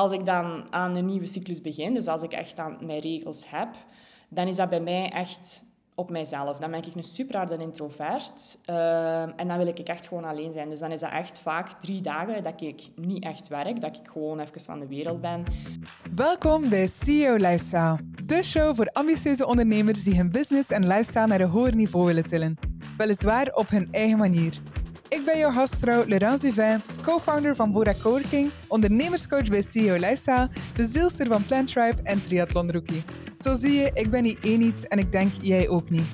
als ik dan aan een nieuwe cyclus begin, dus als ik echt aan mijn regels heb, dan is dat bij mij echt op mijzelf. Dan ben ik een super harde introvert. Uh, en dan wil ik echt gewoon alleen zijn. Dus dan is dat echt vaak drie dagen dat ik niet echt werk. Dat ik gewoon even van de wereld ben. Welkom bij CEO Lifestyle. De show voor ambitieuze ondernemers die hun business en lifestyle naar een hoger niveau willen tillen. Weliswaar op hun eigen manier. Ik ben jouw gastvrouw Laurence Duvin, co-founder van Bora Coworking, ondernemerscoach bij CEO Lifestyle, de zielster van Plant Tribe en Triathlon Rookie. Zo zie je, ik ben niet één iets en ik denk jij ook niet.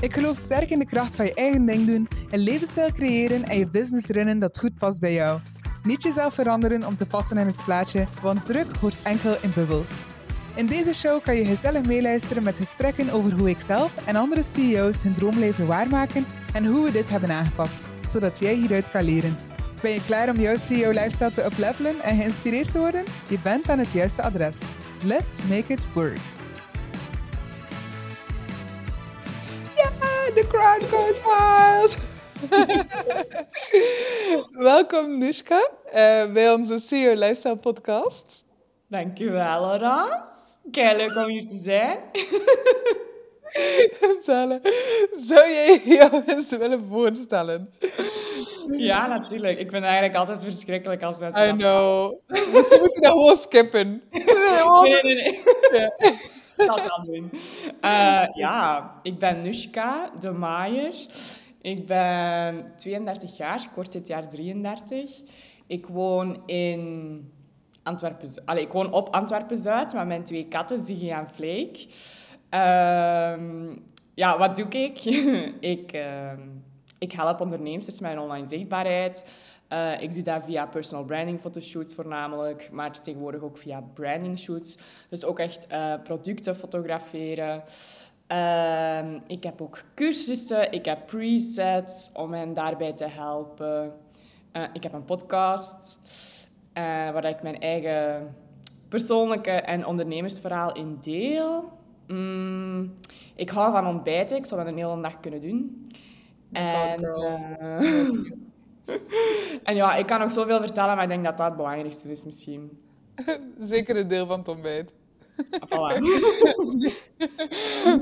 Ik geloof sterk in de kracht van je eigen ding doen, een levensstijl creëren en je business runnen dat goed past bij jou. Niet jezelf veranderen om te passen in het plaatje, want druk hoort enkel in bubbels. In deze show kan je gezellig meeluisteren met gesprekken over hoe ik zelf en andere CEO's hun droomleven waarmaken en hoe we dit hebben aangepakt, zodat jij hieruit kan leren. Ben je klaar om jouw CEO-lifestyle te uplevelen en geïnspireerd te worden? Je bent aan het juiste adres. Let's make it work! the crowd goes wild. Welkom Nushka uh, bij onze CEO Lifestyle podcast. Dankjewel Laurence. Kei leuk om hier te zijn. Zelle, zou jij jou eens willen voorstellen? Ja, natuurlijk. Ik vind het eigenlijk altijd verschrikkelijk als mensen I know. Misschien moet je dat gewoon skippen. Nee, nee, nee. Ja zal het wel doen. Uh, ja, ik ben Nushka de Maier. Ik ben 32 jaar, ik word dit jaar 33. Ik woon in Antwerpen... Allee, ik woon op Antwerpen-Zuid met mijn twee katten, Ziggy en Flake. Uh, ja, wat doe ik? ik, uh, ik help ondernemers met hun online zichtbaarheid. Uh, ik doe dat via personal branding fotoshoots voornamelijk, maar tegenwoordig ook via branding shoots. Dus ook echt uh, producten fotograferen. Uh, ik heb ook cursussen, ik heb presets om hen daarbij te helpen. Eh, ik heb een podcast waar ik mijn eigen persoonlijke en ondernemersverhaal in deel. Mm, ik hou van ontbijten, ik zou dat een hele dag kunnen doen. En, en ja, ik kan ook zoveel vertellen, maar ik denk dat dat het belangrijkste is misschien. Zeker een deel van het ontbijt. Voilà.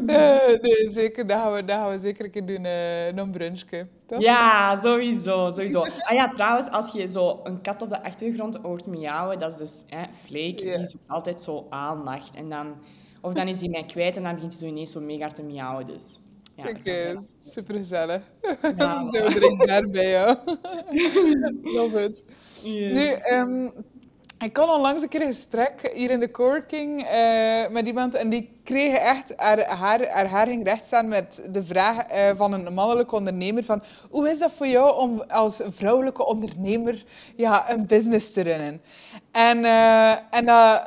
uh, nee, zeker. Dat gaan, we, dat gaan we zeker een keer doen, uh, een brunchje. Toch? Ja, sowieso, sowieso. Ah ja, trouwens, als je zo een kat op de achtergrond hoort miauwen, dat is dus hè, Flake, die zoekt altijd zo aandacht. En dan, of dan is hij mij kwijt en dan begint hij zo ineens zo mega te miauwen, dus... Ja, Oké, okay, super gezellig. Ja. Zo direct daar bij jou. Love it. Yes. Nu, um, ik had onlangs een keer een gesprek hier in de coworking uh, met iemand en die kreeg echt haar, haar, haar, haar ging recht staan met de vraag uh, van een mannelijke ondernemer van hoe is dat voor jou om als vrouwelijke ondernemer ja, een business te runnen? En, uh, en dat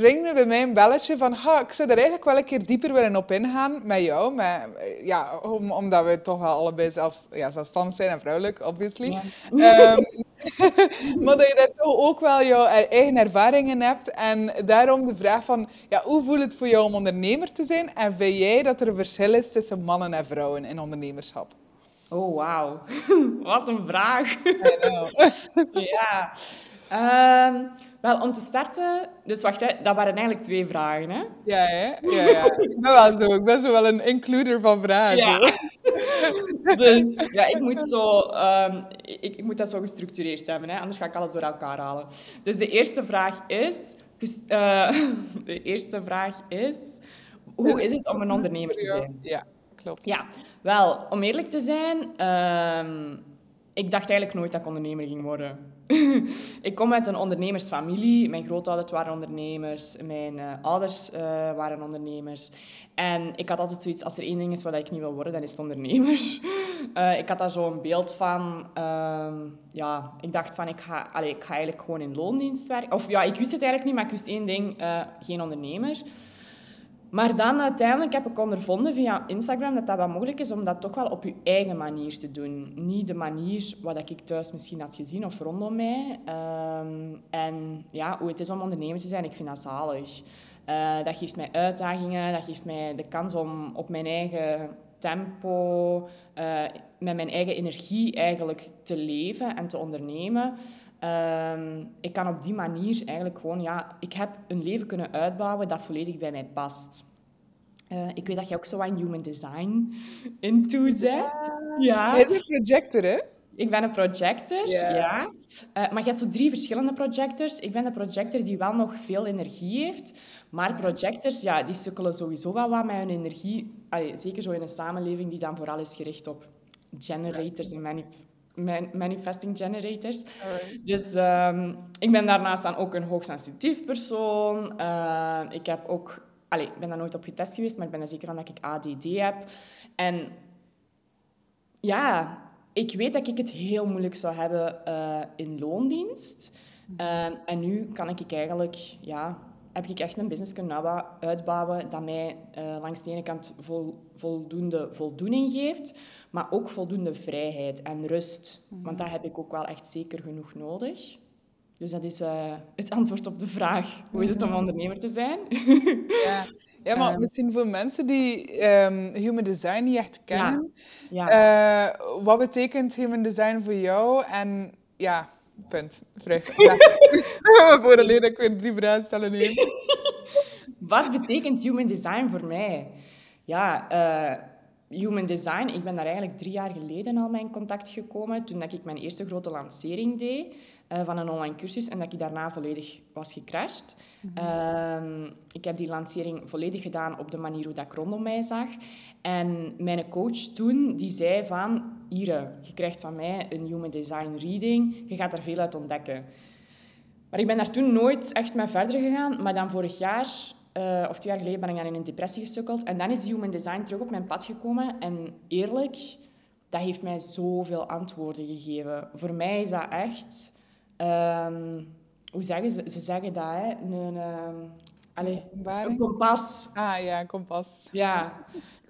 ringde bij mij een belletje van ha, ik zou er eigenlijk wel een keer dieper willen op ingaan met jou, met, ja, om, omdat we toch wel allebei zelfs, ja, zelfstandig zijn en vrouwelijk, obviously. Ja. Um, maar dat je daar toch ook wel jouw eigen ervaringen hebt. En daarom de vraag van, ja, hoe voelt het voor jou om ondernemer te zijn? En vind jij dat er een verschil is tussen mannen en vrouwen in ondernemerschap? Oh, wauw. Wat een vraag. Ja. Um, wel, om te starten... Dus wacht, hè, dat waren eigenlijk twee vragen, hè? Ja, hè? Ja, ja. Ik ben wel zo. Ik ben zo wel een includer van vragen. Ja. dus ja, ik moet, zo, um, ik, ik, moet dat zo gestructureerd hebben, hè? anders ga ik alles door elkaar halen. Dus de eerste vraag is... Uh, de eerste vraag is... Hoe is het om een ondernemer te zijn? Ja, klopt. Ja, wel, om eerlijk te zijn... Um, ik dacht eigenlijk nooit dat ik ondernemer ging worden. ik kom uit een ondernemersfamilie. Mijn grootouders waren ondernemers, mijn uh, ouders uh, waren ondernemers. En ik had altijd zoiets, als er één ding is wat ik niet wil worden, dan is het ondernemer. uh, ik had daar zo een beeld van, ehm, ja, ik dacht van, ik ga, allez, ik ga eigenlijk gewoon in loondienst werken. Of ja, ik wist het eigenlijk niet, maar ik wist één ding, geen ondernemer. Maar dan uiteindelijk heb ik ondervonden via Instagram dat dat wel mogelijk is om dat toch wel op je eigen manier te doen. Niet de manier wat ik thuis misschien had gezien of rondom mij. Um, en ja, hoe het is om ondernemer te zijn, ik vind dat zalig. Uh, dat geeft mij uitdagingen, dat geeft mij de kans om op mijn eigen tempo, uh, met mijn eigen energie eigenlijk te leven en te ondernemen. Ehm, ik kan op die manier eigenlijk gewoon, ja, ik heb een leven kunnen uitbouwen dat volledig bij mij past. Uh, ik weet dat je ook zo aan human design into zet. Ja. ja. Een projector, hè? Ik ben een projector, ja. Uh, maar je hebt zo drie verschillende projectors. Ik ben de projector die wel nog veel energie heeft. Maar projectors, ja, die sukkelen sowieso wel wat met hun energie. Allee, zeker zo in een samenleving die dan vooral is gericht op generators en manifesting generators. Dus um, ik ben daarnaast dan ook een hoogsensitief persoon. Uh, ik heb ook... Allee, ik ben daar nooit op getest geweest, maar ik ben er zeker van dat ik ADD heb. En ja, ik weet dat ik het heel moeilijk zou hebben uh, in loondienst. Uh, en nu kan ik eigenlijk, ja, heb ik echt een business kunnen uitbouwen dat mij uh, langs de ene kant vol, voldoende voldoening geeft, maar ook voldoende vrijheid en rust. Mm -hmm. Want dat heb ik ook wel echt zeker genoeg nodig. Dus dat is het antwoord op de vraag, hoe is het om mhm. ondernemer te zijn? ja. Ja, maar um, misschien voor mensen die um, human design niet echt kennen. Ja. ja. Uh, wat betekent human design voor jou? En ja, punt. Vrucht. Ja. voor alleen dat ik weer drie vragen stellen neem. wat betekent human design voor mij? Ja, uh, human design, ik ben daar eigenlijk drie jaar geleden al mee in contact gekomen. Toen dat ik mijn eerste grote lancering deed. Eh, van een online cursus en dat ik daarna volledig was gecrashed. Mm ik heb die lancering volledig gedaan op de manier hoe dat ik rondom mij zag. En mijn coach toen, die zei van... Ire, je krijgt van mij een Human Design reading. Je gaat daar veel uit ontdekken. Maar ik ben daar toen nooit echt mee verder gegaan. Maar dan vorig jaar, uh, of twee jaar geleden, ben ik dan in een depressie gesukkeld. En dan is Human Design terug op mijn pad gekomen. En eerlijk, dat heeft mij zoveel antwoorden gegeven. Voor mij is dat echt Um, hoe zeggen ze? Ze zeggen dat, hè? Een, um, allez, een kompas. Ah ja, een kompas. Ja,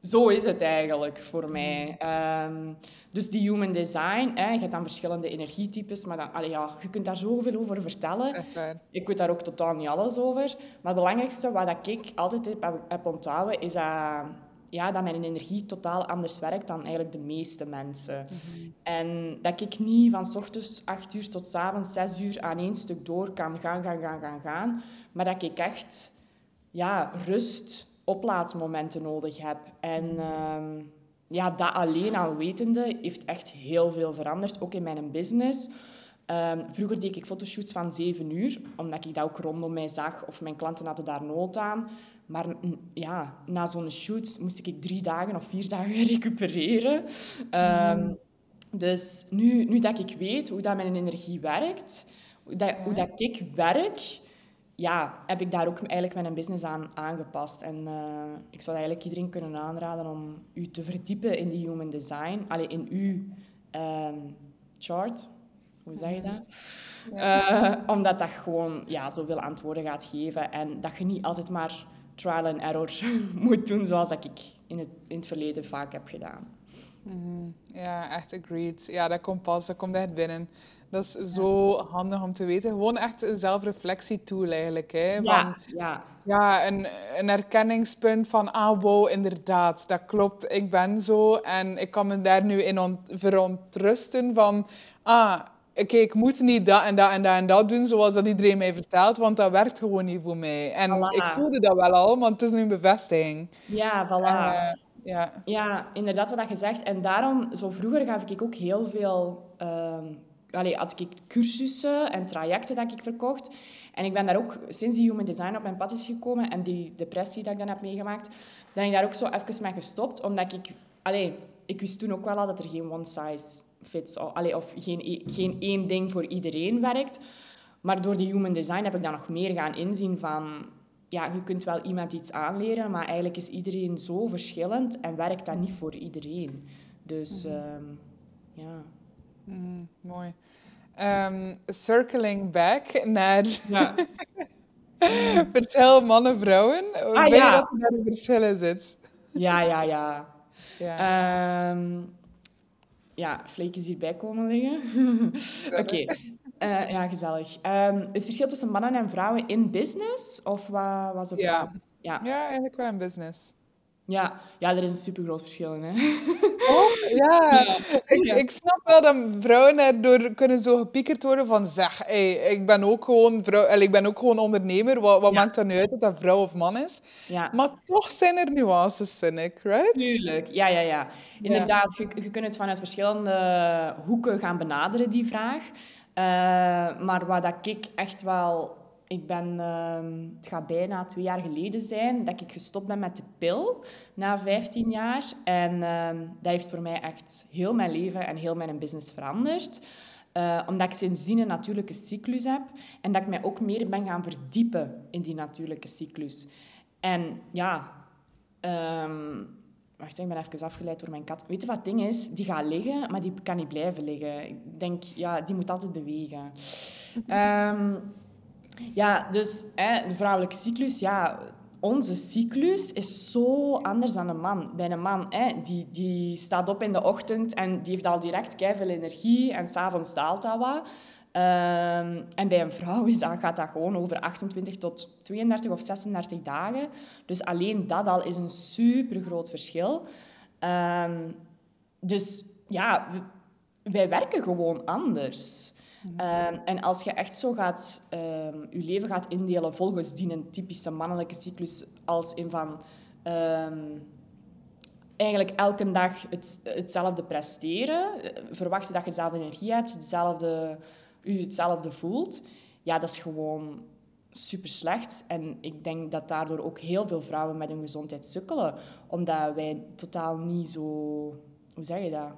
zo is het eigenlijk voor mij. Um, dus die human design, hè, je hebt dan verschillende energietypes, maar dan, allez, ja, je kunt daar zoveel over vertellen. Ik weet daar ook totaal niet alles over. Maar het belangrijkste wat ik altijd heb, heb onthouden, is dat ja, dat mijn energie totaal anders werkt dan eigenlijk de meeste mensen. Mhm. En dat ik niet van s ochtends 8 uur tot s avonds 6 uur aan één stuk door kan gaan, gaan, gaan, gaan, gaan. Maar dat ik echt ja, rust, oplaadmomenten nodig heb. En ehm, ja, dat alleen al wetende heeft echt heel veel veranderd, ook in mijn business. Um, vroeger deed ik fotoshoots van 7 uur, omdat ik dat ook rondom mij zag of mijn klanten hadden daar nood aan. Maar ja, na zo'n shoot moest ik drie dagen of vier dagen recupereren. Um, Dus nu, nu dat ik weet hoe dat mijn energie werkt, hoe dat, hoe dat ik werk, ja, heb ik daar ook eigenlijk mijn business aan aangepast. En uh, ik zou eigenlijk iedereen kunnen aanraden om u te verdiepen in die human design. Alleen in uw um, chart. Hoe zeg je dat? Ja. Uh, omdat dat gewoon ja, zoveel antwoorden gaat geven. En dat je niet altijd maar trial and error moet doen, zoals dat ik in het, in het verleden vaak heb gedaan. Mm, ja, echt agreed. Ja, dat kompas, dat komt echt binnen. Dat is zo handig om te weten. Gewoon echt een zelfreflectietool eigenlijk. Hè? Van, ja, ja. ja een, een erkenningspunt van, ah wow, inderdaad, dat klopt, ik ben zo. En ik kan me daar nu in verontrusten van, ah, oké, ik moet niet dat en dat en dat en dat doen zoals dat iedereen mij vertelt, want dat werkt gewoon niet voor mij. En ik voelde dat wel al, want het is nu een bevestiging. Ja, voilà. En, uh, ja. ja, inderdaad wat je zegt. En daarom, zo vroeger gaf ik ook heel veel... Um, allee, had ik cursussen en trajecten dat ik verkocht. En ik ben daar ook, sinds die human design op mijn pad is gekomen en die depressie dat ik dan heb meegemaakt, ben ik daar ook zo even mee gestopt, omdat ik... Allee, ik wist toen ook wel al dat er geen one size fits all, of geen, e-, geen één ding voor iedereen werkt. Maar door die human design heb ik dan nog meer gaan inzien van... Ja, je kunt wel iemand iets aanleren, maar eigenlijk is iedereen zo verschillend en werkt dat niet voor iedereen. Dus mm ja. Mm, mooi. Um, circling back naar... Ja. Vertel mannen, vrouwen. Ah, ben ja. je dat er daar verschillen zit? Ja, ja, ja. Ja, um, ja vleekjes hierbij komen liggen. Oké, uh, ja, gezellig. Um, het verschil tussen mannen en vrouwen in business? Of wat was het? Ja. ja. ja, eigenlijk wel in business. Ja, ja er is een super groot verschil in. Hè? Oh, ja. Ik, ik snap wel dat vrouwen daardoor kunnen zo gepiekerd worden van zeg, hey, ik ben ook gewoon vrouw, ik ben ook gewoon ondernemer. Wat, wat maakt dat nu uit dat dat vrouw of man is? Ja. Maar toch zijn er nuances, vind ik, right? Tuurlijk, ja, ja, ja. Inderdaad, je, je kunt het vanuit verschillende hoeken gaan benaderen, die vraag. Uh, maar wat dat ik echt wel ik ben, ehm, het gaat bijna twee jaar geleden zijn dat ik gestopt ben met de pil na 15 jaar. En ehm, dat heeft voor mij echt heel mijn leven en heel mijn business veranderd. Uh, omdat ik sindsdien een natuurlijke cyclus heb en dat ik mij ook meer ben gaan verdiepen in die natuurlijke cyclus. En ja, um, wacht, ik ben even afgeleid door mijn kat. Weet je wat het ding is? Die gaat liggen, maar die kan niet blijven liggen. Ik denk, ja, die moet altijd bewegen. Um, ja, dus hè, de vrouwelijke cyclus, ja, onze cyclus is zo anders dan een man. Bij een man, hè, die, die staat op in de ochtend en die heeft al direct veel energie en s'avonds daalt dat wat. Um, en bij een vrouw is dat, gaat dat gewoon over 28 tot 32 of 36 dagen. Dus alleen dat al is een super groot verschil. Um, dus ja, wij werken gewoon anders. Ehm, en als je echt zo gaat, um, je leven gaat indelen volgens die een typische mannelijke cyclus, als in van ehm, eigenlijk elke dag het, hetzelfde presteren, eh, verwachten dat je dezelfde energie hebt, hetzelfde, je hetzelfde voelt, ja, dat is gewoon super slecht. En ik denk dat daardoor ook heel veel vrouwen met hun gezondheid sukkelen, omdat wij totaal niet zo, hoe zeg je dat?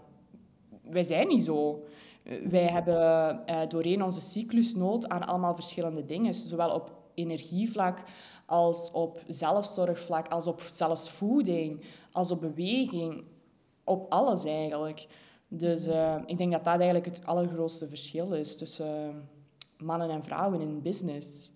Wij zijn niet zo. Wij hebben uh, doorheen onze cyclus nood aan allemaal verschillende dingen, zowel op energievlak als op zelfzorgvlak, als op zelfs voeding, als op beweging, op alles eigenlijk. Dus uh, ik denk dat dat eigenlijk het allergrootste verschil is tussen mannen en vrouwen in business.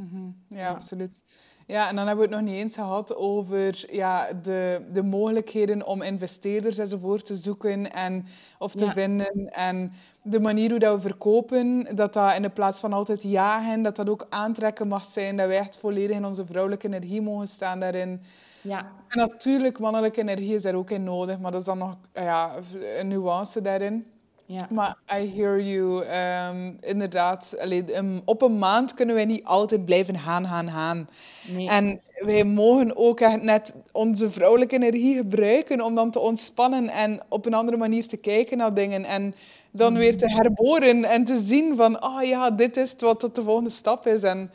Mm -hmm. ja, ja, absoluut. Ja, en dan hebben we het nog niet eens gehad over ja, de, de mogelijkheden om investeerders enzovoort te zoeken en, of te vinden. En de manier hoe dat we verkopen, dat dat in de plaats van altijd jagen, dat dat ook aantrekken mag zijn. Dat wij echt volledig in onze vrouwelijke energie mogen staan daarin. Ja. En natuurlijk, mannelijke energie is daar ook in nodig, maar dat is dan nog ja, een nuance daarin. Ja. Maar I hear you. Um, inderdaad, allee, um, op een maand kunnen wij niet altijd blijven gaan, gaan, gaan. Nee. En wij mogen ook echt net onze vrouwelijke energie gebruiken om dan te ontspannen en op een andere manier te kijken naar dingen. En dan weer te herboren en te zien van, ah oh ja, dit is wat de volgende stap is. En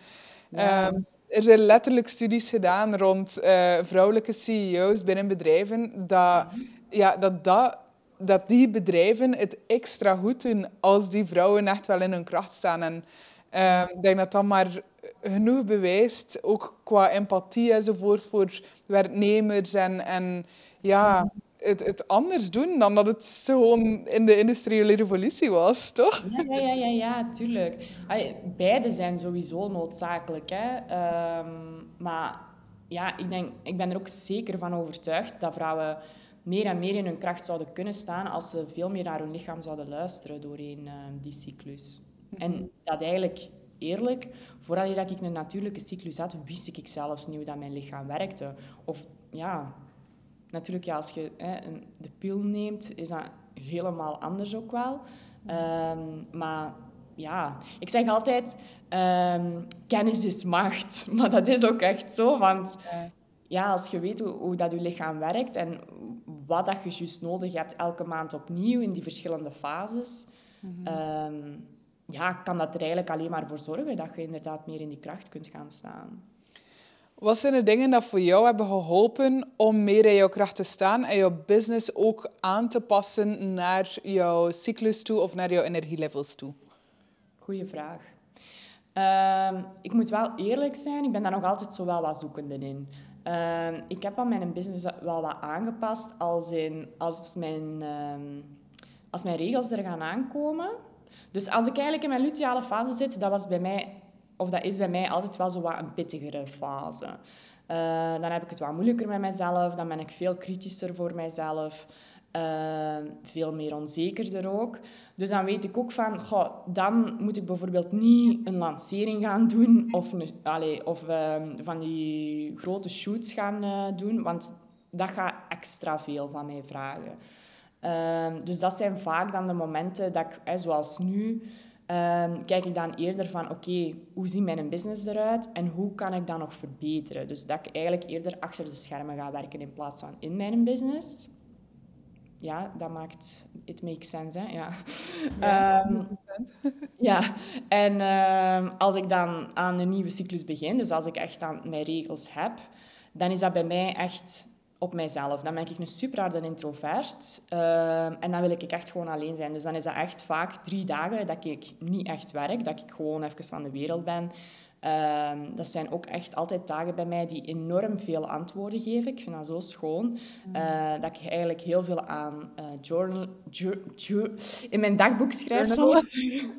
ja. um, er zijn letterlijk studies gedaan rond uh, vrouwelijke CEO's binnen bedrijven, dat, mhm. ja, dat dat dat die bedrijven het extra goed doen als die vrouwen echt wel in hun kracht staan. En uh, ik denk dat dat maar genoeg bewijst, ook qua empathie enzovoort, voor werknemers en, en ja, het, het anders doen dan dat het gewoon in de industriële revolutie was, toch? Ja, ja, ja, ja, ja tuurlijk. beide zijn sowieso noodzakelijk. Hè. Um, maar ja, ik, denk, ik ben er ook zeker van overtuigd dat vrouwen meer en meer in hun kracht zouden kunnen staan als ze veel meer naar hun lichaam zouden luisteren doorheen uh, die cyclus. Mhm. En dat eigenlijk eerlijk, voordat ik een natuurlijke cyclus had, wist ik zelfs niet hoe dat mijn lichaam werkte. Of ja, natuurlijk, ja, als je hè, de pil neemt, is dat helemaal anders ook wel. Um, maar ja, ik zeg altijd, um, kennis is macht. Maar dat is ook echt zo, want ja, als je weet hoe, hoe dat je lichaam werkt en wat dat je juist nodig hebt elke maand opnieuw in die verschillende fases, mm ja, kan dat er eigenlijk alleen maar voor zorgen dat je inderdaad meer in die kracht kunt gaan staan. Wat zijn de dingen dat voor jou hebben geholpen om meer in jouw kracht te staan en jouw business ook aan te passen naar jouw cyclus toe of naar jouw energielevels toe? Goeie vraag. Uh, ik moet wel eerlijk zijn, ik ben daar nog altijd zo wel wat zoekende in. Uh, ik heb aan mijn business wel wat aangepast als, in, als, mijn, uh, als mijn regels er gaan aankomen. Dus als ik eigenlijk in mijn luteale fase zit, dat was bij mij, of dat is bij mij altijd wel zo wat een pittigere fase. Uh, dan heb ik het wat moeilijker met mezelf, dan ben ik veel kritischer voor mezelf. Uh, veel meer onzekerder ook. Dus dan weet ik ook van, goh, dan moet ik bijvoorbeeld niet een lancering gaan doen of, of uh, van die grote shoots gaan uh, doen, want dat gaat extra veel van mij vragen. Ehm, dus dat zijn vaak dan de momenten dat ik, zoals nu, ehm, kijk ik dan eerder van, oké, hoe ziet mijn business eruit en hoe kan ik dat nog verbeteren? Dus dat ik eigenlijk eerder achter de schermen ga werken in plaats van in mijn business. Ja, dat maakt... It makes sense, hè? Ja. Ja, Ehm, 100%. ja, en ehm, als ik dan aan een nieuwe cyclus begin, dus als ik echt aan mijn regels heb, dan is dat bij mij echt op mijzelf. Dan ben ik een super harde introvert ehm, en dan wil ik echt gewoon alleen zijn. Dus dan is dat echt vaak drie dagen dat ik niet echt werk, dat ik gewoon even van de wereld ben. Ehm, dat zijn ook echt altijd dagen bij mij die enorm veel antwoorden geven. Ik vind dat zo schoon. eh, dat ik eigenlijk heel veel aan eh, journal, jour- jour- in mijn dagboek schrijf.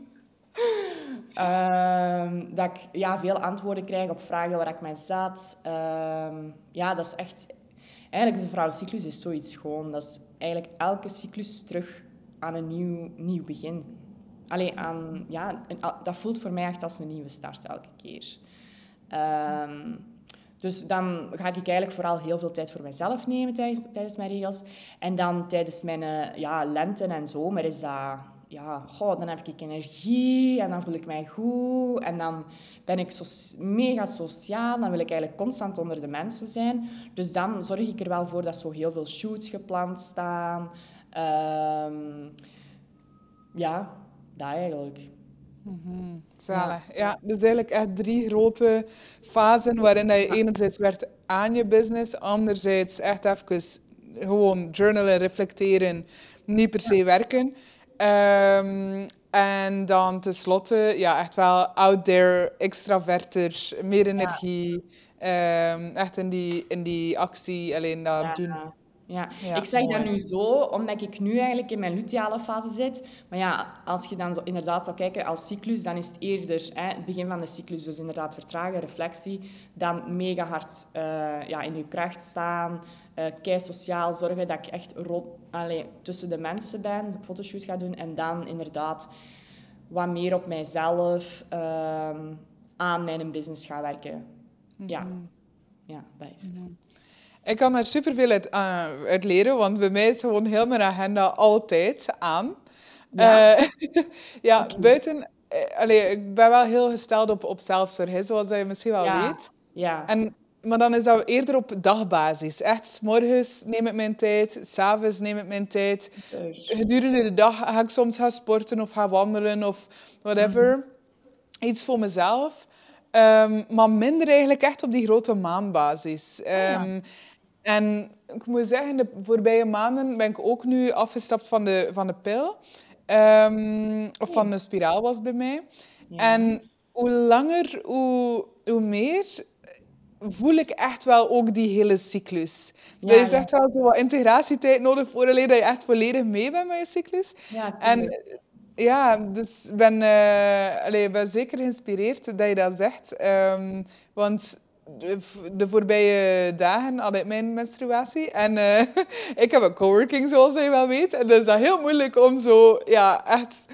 Ehm, dat ik ja, veel antwoorden krijg op vragen waar ik mee zat. Ehm, ja, dat is echt... Eigenlijk, de vrouwencyclus is zoiets gewoon. Dat is eigenlijk elke cyclus terug aan een nieuw, nieuw begin. Allee, aan, ja, dat voelt voor mij echt als een nieuwe start elke keer. Ehm, dus dan ga ik eigenlijk vooral heel veel tijd voor mezelf nemen tijdens, tijdens mijn regels. En dan tijdens mijn eh, ja, lente en zomer is dat... Ja, goh, dan heb ik energie en dan voel ik mij goed. En dan ben ik mega sociaal. Dan wil ik eigenlijk constant onder de mensen zijn. Dus dan zorg ik er wel voor dat zo heel veel shoots gepland staan. Ehm, ja, dat eigenlijk. Zalig. Ja, dus eigenlijk echt drie grote fasen waarin dat je enerzijds werkt aan je business, anderzijds echt even gewoon journalen, reflecteren, niet per se werken. Ehm, en dan tenslotte, ja, echt wel out there, extraverter, meer energie, ehm, echt in die, in die actie, alleen dat doen. Ja. Ja, ik zeg dat nu zo, omdat ik nu eigenlijk in mijn luteale fase zit. Maar ja, als je dan zo inderdaad zou kijken als cyclus, dan is het eerder hè, het begin van de cyclus. Dus inderdaad vertragen, reflectie. Dan mega hard eh, ja, in je kracht staan. eh kei sociaal zorgen dat ik echt rond, tussen de mensen ben, fotoshoots ga doen. En dan inderdaad wat meer op mijzelf, ehm, aan mijn business ga werken. Ja, ja dat is het. Ik kan er superveel uit, eh, uit leren, want bij mij is gewoon heel mijn agenda altijd aan. Ja. Eh, ja, buiten... allee, ik ben wel heel gesteld op, op zelfzorg, zoals je misschien wel Ja, weet. ja. En, maar dan is dat eerder op dagbasis. Echt, 's morgens neem ik mijn tijd, s'avonds neem ik mijn tijd. Dus, Gedurende de dag ga ik soms gaan sporten of gaan wandelen of whatever. Iets voor mezelf. Ehm, maar minder eigenlijk echt op die grote maandbasis. Ehm, En ik moet zeggen, de voorbije maanden ben ik ook nu afgestapt van de, van de pil. Ehm, of van de spiraal was bij mij. Ja. En hoe langer, hoe, hoe meer voel ik echt wel ook die hele cyclus. Ja, er heeft ja. echt wel zo wat integratietijd nodig voor dat je echt volledig mee bent met je cyclus. Ja, En ja, dus ik ben, ik ben zeker geïnspireerd dat je dat zegt. Ehm, want de, voorbije dagen had ik mijn menstruatie. En eh, ik heb een coworking, zoals je wel weet. En dan is dat heel moeilijk om zo, ja, echt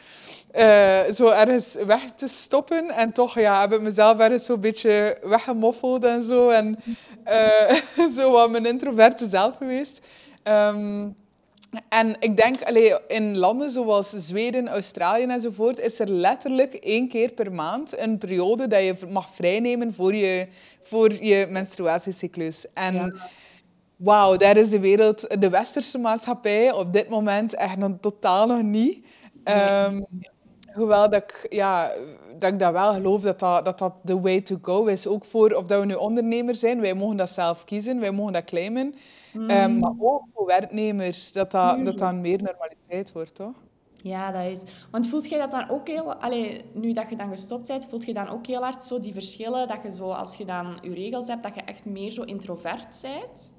eh, zo ergens weg te stoppen. En toch ja, heb ik mezelf ergens zo'n beetje weggemoffeld en zo. En eh, zo wat mijn introverte zelf geweest. Ehm, en ik denk, allee, in landen zoals Zweden, Australië enzovoort, is er letterlijk één keer per maand een periode dat je mag vrijnemen voor je, voor je menstruatiecyclus. En wauw, daar is de wereld, de westerse maatschappij op dit moment echt nog totaal nog niet. Ehm, Hoewel dat ik, ja, dat ik dat wel geloof dat dat, dat dat the way to go is. Ook voor, of dat we nu ondernemer zijn, wij mogen dat zelf kiezen, wij mogen dat claimen. Ehm, maar ook voor werknemers, dat dat, dat dat meer normaliteit wordt, toch? Ja, dat is. Want voelt jij dat dan ook heel... Allee, nu dat je dan gestopt bent, voelt je dan ook heel hard zo die verschillen, dat je zo, als je dan je regels hebt, dat je echt meer zo introvert bent?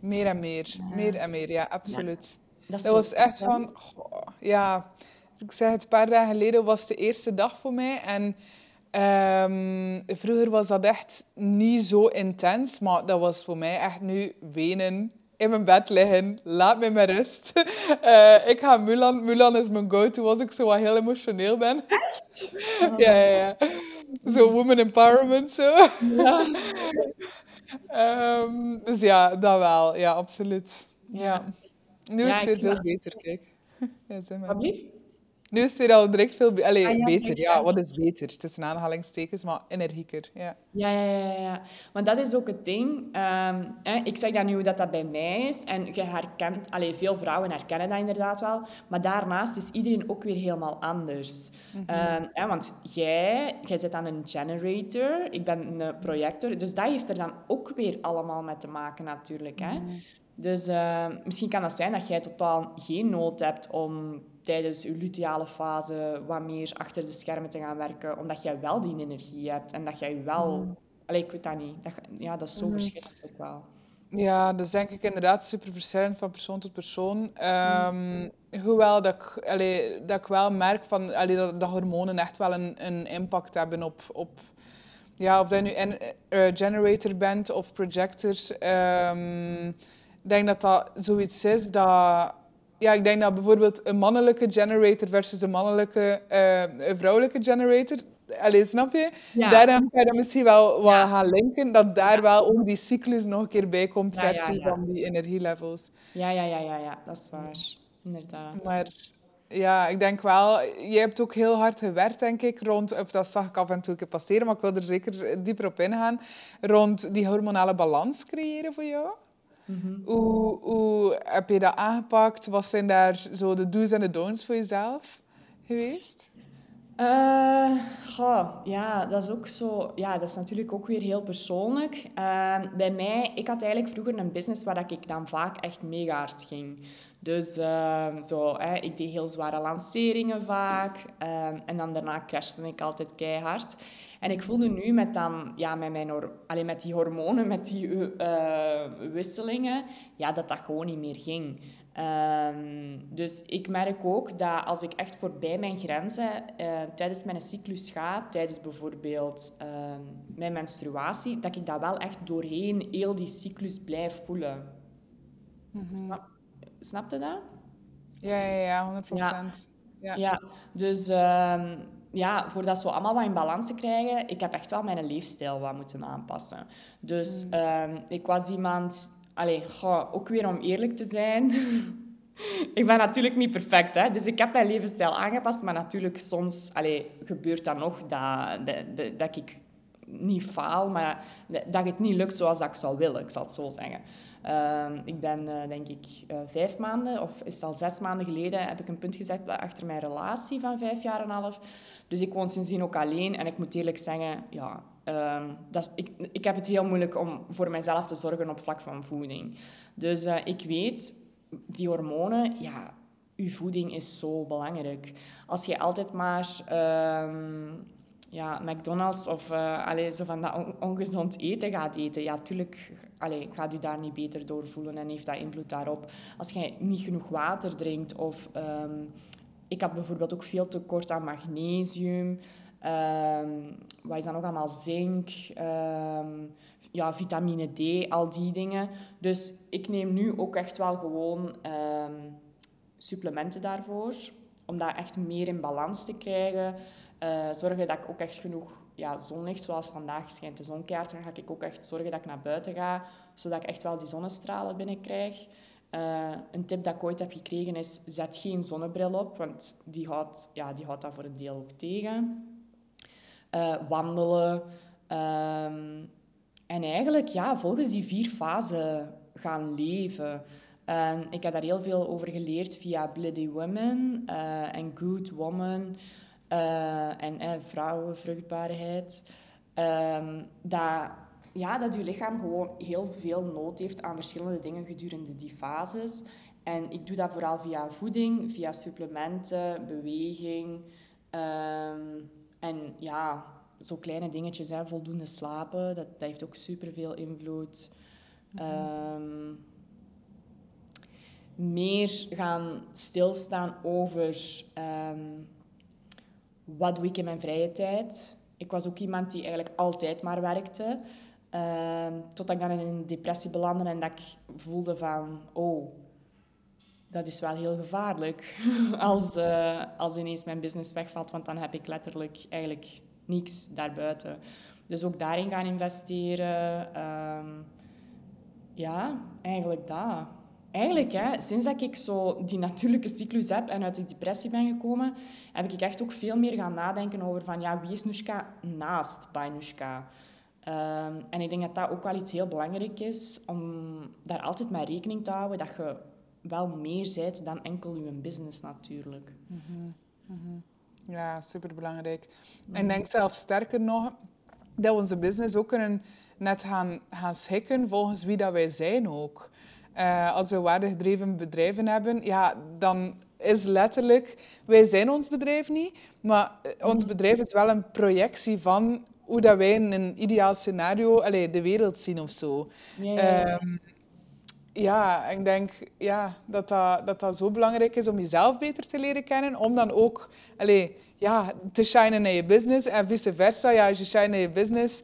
Meer en meer, meer en meer, ja, absoluut. Dat, is Dat was echt van, goh, ja, ik zeg het, een paar dagen geleden was de eerste dag voor mij. En ehm, vroeger was dat echt niet zo intens, maar dat was voor mij echt nu wenen, in mijn bed liggen, laat me met rust. Eh, ik ga Mulan, Mulan is mijn go-to als ik zo wat heel emotioneel ben. ja, ja, ja. Zo woman empowerment, zo. Ja. Ehm, dus ja, dat wel, ja, absoluut. Ja. Nu is het weer veel beter, kijk. Ja, zeg maar. Nu is het weer al direct veel be- Allee, Ah ja, beter. Ja, ja. wat is beter? Tussen aanhalingstekens, maar energieker. Ja. Ja, ja, ja, ja. Want dat is ook het ding. Ehm, hè, ik zeg dan nu hoe dat, dat bij mij is. En je herkent, allee, veel vrouwen herkennen dat inderdaad wel. Maar daarnaast is iedereen ook weer helemaal anders. Ehm, hè, want jij, jij zit aan een generator, ik ben een projector. Dus dat heeft er dan ook weer allemaal mee te maken natuurlijk. Hè? Dus ehm, misschien kan het zijn dat jij totaal geen nood hebt om tijdens je luteale fase wat meer achter de schermen te gaan werken, omdat jij wel die energie hebt en dat jij wel... Allee, ik weet dat niet. Dat, ja, dat is zo verschillend ook wel. Ja, dat is denk ik inderdaad super verschillend van persoon tot persoon. Ehm, hoewel dat ik, allee, dat ik wel merk van, allee, dat, dat hormonen echt wel een, een impact hebben op, op ja, of dat je nu en, eh, generator bent of projector. Ehm, ik denk dat dat zoiets is dat... Ja, ik denk dat bijvoorbeeld een mannelijke generator versus een mannelijke, eh, een vrouwelijke generator... Allee, snap je? Ja. Daarom kan je dat misschien wel wat Ja. gaan linken, dat daar wel ook die cyclus nog een keer bij komt versus dan die energielevels. Ja, ja, ja, ja, ja, dat is waar. Inderdaad. Maar ja, ik denk wel, jij hebt ook heel hard gewerkt, denk ik, rond, of dat zag ik af en toe een passeren, maar ik wil er zeker dieper op ingaan, rond die hormonale balans creëren voor jou. Hoe, hoe heb je dat aangepakt? Wat zijn daar zo de do's en de don'ts voor jezelf geweest? Goh, ja, dat is ook zo. Ja, dat is natuurlijk ook weer heel persoonlijk. Ehm, bij mij, ik had eigenlijk vroeger een business waar ik dan vaak echt mega hard ging. Dus ehm, zo, hè, ik deed heel zware lanceringen vaak. ehm, en dan daarna crashte ik altijd keihard. En ik voelde nu met, dan, ja, met, mijn, hor- allee, met die hormonen, met die eh, wisselingen, ja, dat dat gewoon niet meer ging. Ehm, dus ik merk ook dat als ik echt voorbij mijn grenzen eh, tijdens mijn cyclus ga, tijdens bijvoorbeeld ehm, mijn menstruatie, dat ik dat wel echt doorheen heel die cyclus blijf voelen. Snap, snap je dat? Ja, ja, ja, 100 procent. Ja. Ja, dus ehm, ja, voor dat zo allemaal wat in balans te krijgen, ik heb echt wel mijn leefstijl wat moeten aanpassen. Dus ehm, ik was iemand, allee, goh, ook weer om eerlijk te zijn. ik ben natuurlijk niet perfect, hè? dus ik heb mijn levensstijl aangepast, maar natuurlijk soms allee, gebeurt dat nog dat, dat, dat, dat ik niet faal, maar dat het niet lukt zoals dat ik zou willen, ik zal het zo zeggen. Ehm, ik ben, eh, denk ik, eh, vijf maanden, of is al zes maanden geleden, heb ik een punt gezet achter mijn relatie van vijf jaar en een half. Dus ik woon sindsdien ook alleen. En ik moet eerlijk zeggen, ja, ehm, dat ik, ik heb het heel moeilijk om voor mezelf te zorgen op vlak van voeding. Dus eh, ik weet, die hormonen, ja, uw voeding is zo belangrijk. Als je altijd maar... ehm, ja, McDonald's of uh, zo van dat on ongezond eten gaat eten, ja, tuurlijk allee, gaat u daar niet beter door voelen en heeft dat invloed daarop. Als je niet genoeg water drinkt of... Um, ik had bijvoorbeeld ook veel tekort aan magnesium. Um, wat is dan nog allemaal? Zink, um, ja, vitamine D, al die dingen. Dus ik neem nu ook echt wel gewoon supplementen daarvoor. Om dat echt meer in balans te krijgen. Uh, zorgen dat ik ook echt genoeg ja, zonlicht, zoals vandaag schijnt de zon keihard, dan ga ik ook echt zorgen dat ik naar buiten ga, zodat ik echt wel die zonnestralen binnenkrijg. Uh, een tip dat ik ooit heb gekregen is, zet geen zonnebril op, want die houdt, ja, die houdt dat voor een deel ook tegen. Uh, wandelen. Um, en eigenlijk ja, volgens die vier fasen gaan leven. Um, ik heb daar heel veel over geleerd via Bloody Women en Good Woman. Uh, en eh, vrouwenvruchtbaarheid. Um, dat, ja, dat je lichaam gewoon heel veel nood heeft aan verschillende dingen gedurende die fases. En ik doe dat vooral via voeding, via supplementen, beweging. Um, en ja, zo kleine dingetjes, hè, voldoende slapen, dat, dat heeft ook superveel invloed. Um, meer gaan stilstaan over um, wat doe ik in mijn vrije tijd. Ik was ook iemand die eigenlijk altijd maar werkte. Uh, totdat ik dan in een depressie belandde en dat ik voelde van... Oh, dat is wel heel gevaarlijk als, uh, als ineens mijn business wegvalt. Want dan heb ik letterlijk eigenlijk niks daarbuiten. Dus ook daarin gaan investeren. Um, ja, eigenlijk dat. Eigenlijk, hè, sinds dat ik zo die natuurlijke cyclus heb en uit die depressie ben gekomen, heb ik echt ook veel meer gaan nadenken over van, ja, wie is Nushka naast bij Nushka? Ehm, en ik denk dat dat ook wel iets heel belangrijk is, om daar altijd mee rekening te houden, dat je wel meer bent dan enkel je business natuurlijk. Mhm, mhm. Ja, superbelangrijk. En ik denk zelfs sterker nog, dat we onze business ook kunnen net gaan, gaan schikken volgens wie dat wij zijn ook. Uh, als we waardegedreven bedrijven hebben, ja, dan is letterlijk... Wij zijn ons bedrijf niet, maar ons mhm. bedrijf is wel een projectie van hoe dat wij in een ideaal scenario allee, de wereld zien of zo. Ja, ja, ehm, ja. ik denk ja, dat, dat, dat dat zo belangrijk is om jezelf beter te leren kennen, om dan ook allee, ja, te shinen in je business en vice versa. Ja, als je shine in je business,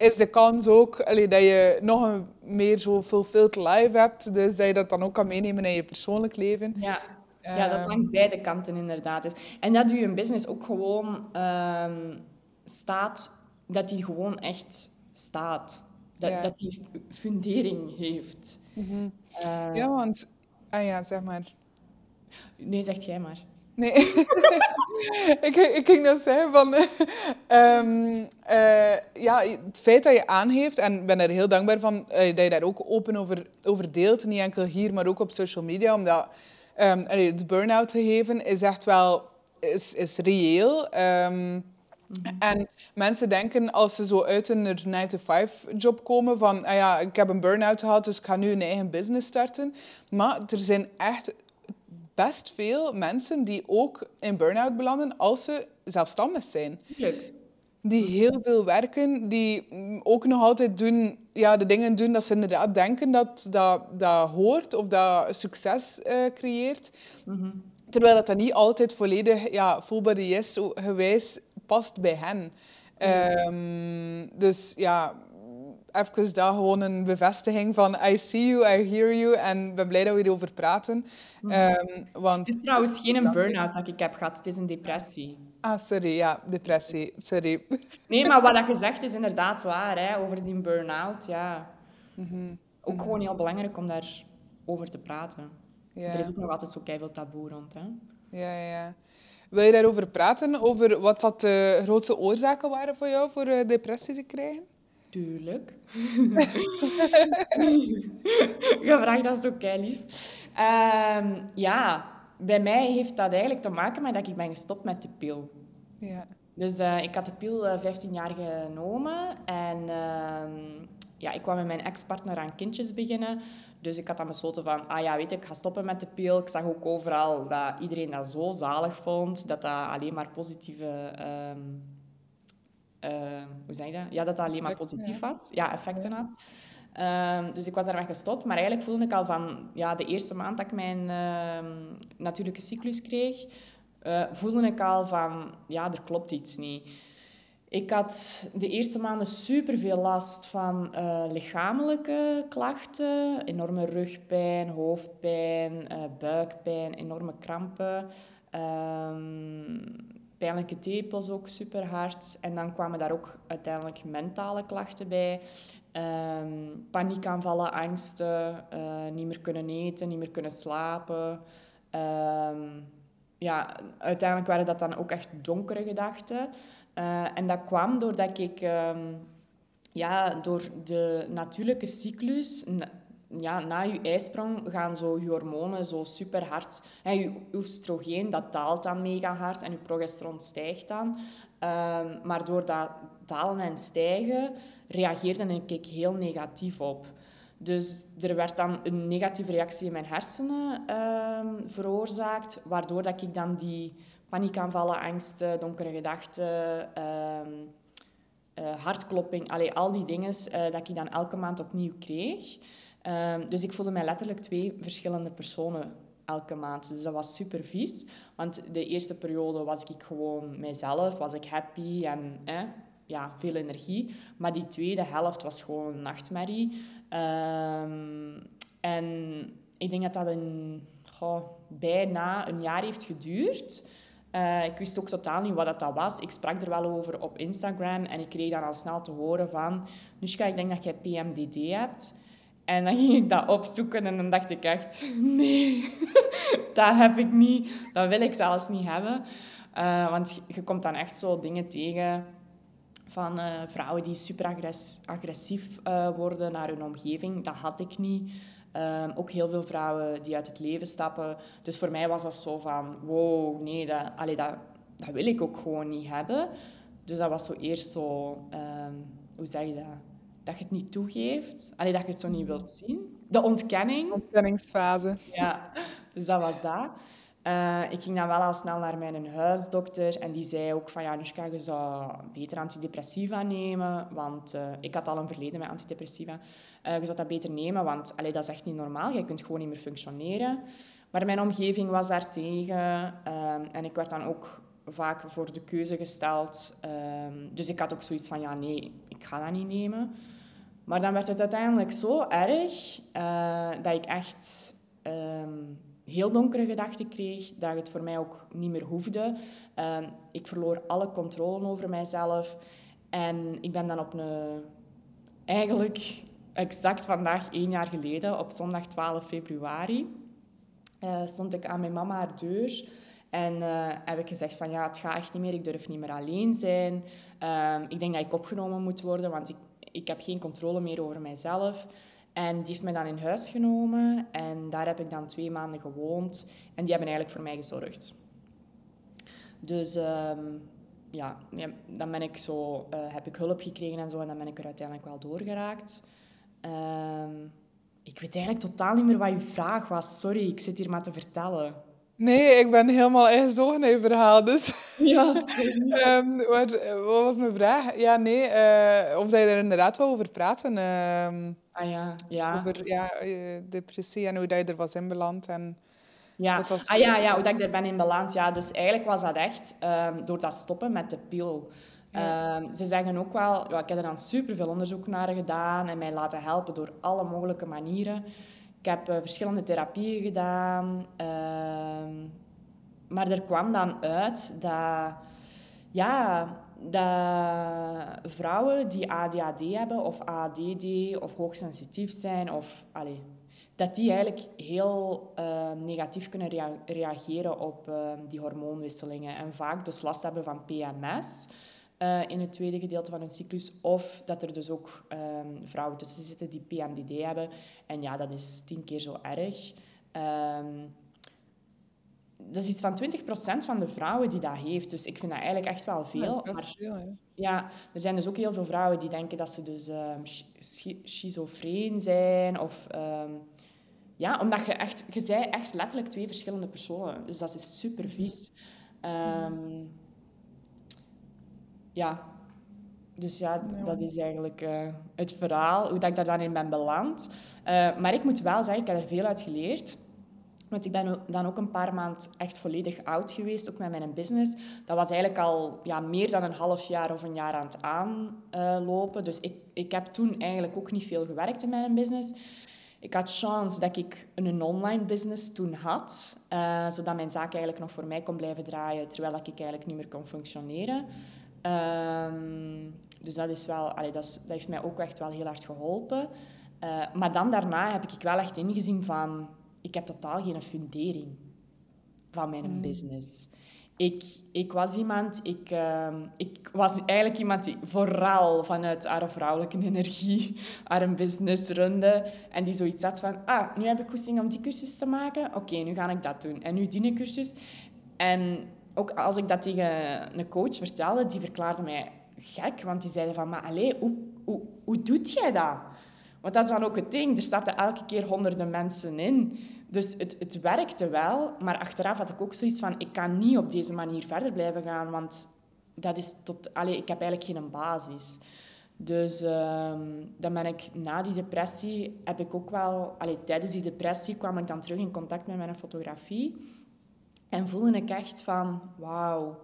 is de kans ook allee, dat je nog een meer zo fulfilled life hebt. Dus dat je dat dan ook kan meenemen in je persoonlijk leven. Ja, ja dat langs ehm, beide kanten inderdaad is. En dat je business ook gewoon um, staat, dat die gewoon echt staat. Dat, dat die fundering heeft. Mhm. Uh, ja, want... Ah ja, zeg maar. Nee, zeg jij maar. Nee, ik, ik ging dat zeggen van... um, uh, ja, het feit dat je aangeeft, en ik ben er heel dankbaar van uh, dat je daar ook open over, over deelt. Niet enkel hier, maar ook op social media. Omdat um, het burn-out gegeven is echt wel is, is reëel. Um, En mensen denken als ze zo uit een 9-to-5-job komen van, ah ja, ik heb een burn-out gehad, dus ik ga nu een eigen business starten. Maar er zijn echt best veel mensen die ook in burn-out belanden als ze zelfstandig zijn. Die heel veel werken, die ook nog altijd doen, ja, de dingen doen dat ze inderdaad denken dat dat, dat hoort of dat succes uh, creëert. Mhm. Terwijl dat, dat niet altijd volledig ja, voelbaar is, gewijs past bij hen. Um, dus ja, even daar gewoon een bevestiging van I see you, I hear you en ben blij dat we erover praten. Um, want, het is trouwens geen burn-out dat ik heb gehad, het is een depressie. Ah, sorry, ja, depressie, sorry. Nee, maar wat je zegt is inderdaad waar, hè, over die burn-out, ja. Mm Ook mhm. gewoon heel belangrijk om daarover te praten. Er is ook nog altijd zo veel taboe rond, hè. Ja, ja. Wil je daarover praten, over wat dat de grootste oorzaken waren voor jou voor uh, depressie te krijgen? Tuurlijk. Je vraagt dat is ook lief. Um, ja, bij mij heeft dat eigenlijk te maken met dat ik ben gestopt met de pil. Ja. Dus uh, ik had de pil uh, eh, 15 jaar genomen en uh, ja, ik kwam met mijn ex-partner aan kindjes beginnen. Dus ik had dan besloten van, ah ja, weet je, ik ga stoppen met de pil. Ik zag ook overal dat iedereen dat zo zalig vond, dat dat alleen maar positieve... Um, uh, hoe zeg je dat? Ja, dat dat alleen maar positief was. Ja, effecten had. Um, dus ik was daarmee gestopt. Maar eigenlijk voelde ik al van ja, de eerste maand dat ik mijn uh, natuurlijke cyclus kreeg, uh, voelde ik al van ja, er klopt iets niet. Ik had de eerste maanden super veel last van uh, lichamelijke klachten. Enorme rugpijn, hoofdpijn, uh, buikpijn, enorme krampen. Um, pijnlijke tepels ook super hard. En dan kwamen daar ook uiteindelijk mentale klachten bij. Um, paniekaanvallen, angsten, uh, niet meer kunnen eten, niet meer kunnen slapen. Um, ja, uiteindelijk waren dat dan ook echt donkere gedachten. Uh, en dat kwam doordat ik um, ja, door de natuurlijke cyclus, ja, na je ijsprong gaan zo je hormonen zo super hard. Je oestrogeen dat daalt dan mega hard en je progesteron stijgt dan. Um, maar door dat dalen en stijgen reageerde ik heel negatief op. Dus er werd dan een negatieve reactie in mijn hersenen um, veroorzaakt, waardoor dat ik dan die paniekaanvallen, angsten, donkere gedachten, um, uh, hartklopping, al die dingen uh, dat ik dan elke maand opnieuw kreeg. Um, dus ik voelde mij letterlijk twee verschillende personen elke maand. Dus dat was super vies. Want de eerste periode was ik gewoon mijzelf, was ik happy en eh, ja, veel energie. Maar die tweede helft was gewoon een nachtmerrie. Um, en ik denk dat dat een, bijna een jaar heeft geduurd. Uh, ik wist ook totaal niet wat dat, dat was. Ik sprak er wel over op Instagram en ik kreeg dan al snel te horen van... Nushka, ik denk dat jij PMDD hebt. En dan ging ik dat opzoeken en dan dacht ik echt, nee, dat heb ik niet. Dat wil ik zelfs niet hebben. Uh, want je komt dan echt zo dingen tegen van uh, vrouwen die super agressief uh, worden naar hun omgeving. Dat had ik niet. Um, ook heel veel vrouwen die uit het leven stappen. Dus voor mij was dat zo van, wow, nee, dat, allee, dat, dat wil ik ook gewoon niet hebben. Dus dat was zo eerst zo, um, hoe zeg je dat? Dat je het niet toegeeft. Allee, dat je het zo niet wilt zien. De ontkenning. Ontkenningsfase. Ja, dus dat was dat. Uh, ik ging dan wel al snel naar mijn huisdokter en die zei ook van ja, Nushka, je zou beter antidepressiva nemen, want uh, ik had al een verleden met antidepressiva. Uh, je zou dat beter nemen, want allee, dat is echt niet normaal, je kunt gewoon niet meer functioneren. Maar mijn omgeving was daartegen en ik werd dan ook vaak voor de keuze gesteld. dus ik had ook zoiets van ja, nee, ik ga dat niet nemen. Maar dan werd het uiteindelijk zo erg dat ik echt... Um, heel donkere gedachten kreeg, dat het voor mij ook niet meer hoefde. Ehm, ik verloor alle controle over mijzelf. En ik ben dan op een... Eigenlijk exact vandaag één jaar geleden, op zondag 12 februari, uh, stond ik aan mijn mama haar deur. En uh, heb ik gezegd van ja, het gaat echt niet meer, ik durf niet meer alleen zijn. Ehm, ik denk dat ik opgenomen moet worden, want ik, ik heb geen controle meer over mijzelf. En die heeft me dan in huis genomen en daar heb ik dan twee maanden gewoond. En die hebben eigenlijk voor mij gezorgd. Dus ehm, ja, dan ben ik zo, uh, heb ik hulp gekregen en zo en dan ben ik er uiteindelijk wel doorgeraakt. Uh, ik weet eigenlijk totaal niet meer wat je vraag was. Sorry, ik zit hier maar te vertellen. Nee, ik ben helemaal ingezogen in je verhaal, dus... Ja, um, wat, wat, was mijn vraag? Ja, nee, uh, of je er inderdaad wel over praten. Uh, Ah ja, ja. Over ja, depressie en hoe dat je er was inbeland. En ja. Was... Ah ja, ja, hoe dat ik er ben inbeland. Ja, dus eigenlijk was dat echt um, door dat stoppen met de pil. Um, ze zeggen ook wel, ja, ik heb er dan superveel onderzoek naar gedaan en mij laten helpen door alle mogelijke manieren. Ik heb uh, verschillende therapieën gedaan. Uh, maar er kwam dan uit dat ja, dat vrouwen die ADHD hebben of ADD of hoogsensitief zijn, of, dat die eigenlijk heel uh, negatief kunnen rea reageren op uh, die hormoonwisselingen en vaak dus last hebben van PMS. Uh, in het tweede gedeelte van hun cyclus. Of dat er dus ook um, vrouwen tussen zitten die PMDD hebben. En ja, dat is tien keer zo erg. Um, dat is iets van 20% van de vrouwen die dat heeft. Dus ik vind dat eigenlijk echt wel veel. Ja, maar, veel, ja. ja. er zijn dus ook heel veel vrouwen die denken dat ze dus um, schizofreen zijn. Of, um, ja, omdat je echt... Je zei echt letterlijk twee verschillende personen. Dus dat is super vies. Um, ja. Dus ja, dat is eigenlijk uh, het verhaal. Hoe dat ik daar dan in ben beland. Uh, maar ik moet wel zeggen, ik heb er veel uit geleerd. Want ik ben dan ook een paar maanden echt volledig oud geweest, ook met mijn business. Dat was eigenlijk al ja, meer dan een half jaar of een jaar aan het aanlopen. dus ik, ik heb toen eigenlijk ook niet veel gewerkt in mijn business. Ik had chance dat ik een online business toen had, uh, zodat mijn zaak eigenlijk nog voor mij kon blijven draaien, terwijl ik eigenlijk niet meer kon functioneren. Um, dus dat, is wel, allee, dat, is, dat heeft mij ook echt wel heel hard geholpen. Uh, maar dan daarna heb ik wel echt ingezien van ik heb totaal geen fundering van mijn mm. business. Ik, ik was iemand, ik, uh, ik was eigenlijk iemand die vooral vanuit haar vrouwelijke energie haar business runde. En die zoiets had van, ah, nu heb ik goesting om die cursus te maken. Oké, nu ga ik dat doen. En nu die cursus. En ook als ik dat tegen een coach vertelde, die verklaarde mij gek. Want die zeiden van, maar allee, hoe, hoe, hoe doet jij dat? Want dat is dan ook het ding. Er staat elke keer honderden mensen in. Dus het, het werkte wel, maar achteraf had ik ook zoiets van... Ik kan niet op deze manier verder blijven gaan, want dat is tot... Allee, ik heb eigenlijk geen basis. Dus um, dan ben ik na die depressie, heb ik ook wel... Allee, tijdens die depressie kwam ik dan terug in contact met mijn fotografie. En voelde ik echt van, wauw,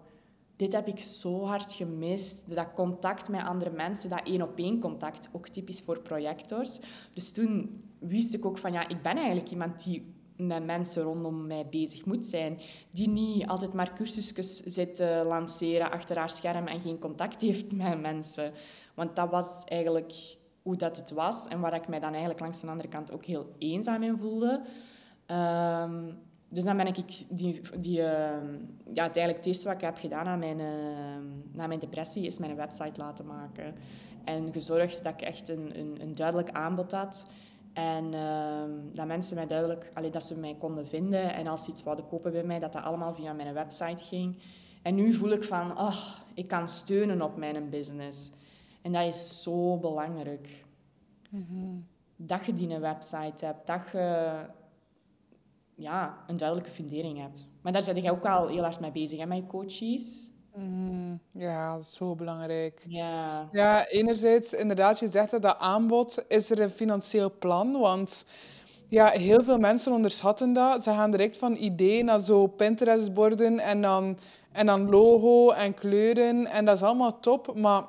dit heb ik zo hard gemist. Dat contact met andere mensen, dat één-op-één contact, ook typisch voor projectors. Dus toen wist ik ook van, ja, ik ben eigenlijk iemand die met mensen rondom mij bezig moet zijn. Die niet altijd maar cursusjes zit te lanceren achter haar scherm en geen contact heeft met mensen. Want dat was eigenlijk hoe dat het was en waar ik mij dan eigenlijk langs de andere kant ook heel eenzaam in voelde. Ehm, dus dan ben ik die, die, ehm, ja, het, eigenlijk het eerste wat ik heb gedaan na mijn, na mijn depressie is mijn website laten maken. En gezorgd dat ik echt een, een, een duidelijk aanbod had. En ehm, dat mensen mij duidelijk, allee, dat ze mij konden vinden. En als ze iets wilden kopen bij mij, dat dat allemaal via mijn website ging. En nu voel ik van, oh, ik kan steunen op mijn business. En dat is zo belangrijk. Mm Dat je die een website hebt, dat je ja, een duidelijke fundering hebt. Maar daar ben je ook al heel hard mee bezig, hè, met je coaches. Mm, ja, dat is zo belangrijk. Ja. Ja, enerzijds, inderdaad, je zegt dat dat aanbod is er een financieel plan, want ja, heel veel mensen onderschatten dat. Ze gaan direct van idee naar zo Pinterest-borden en dan, en dan logo en kleuren en dat is allemaal top, maar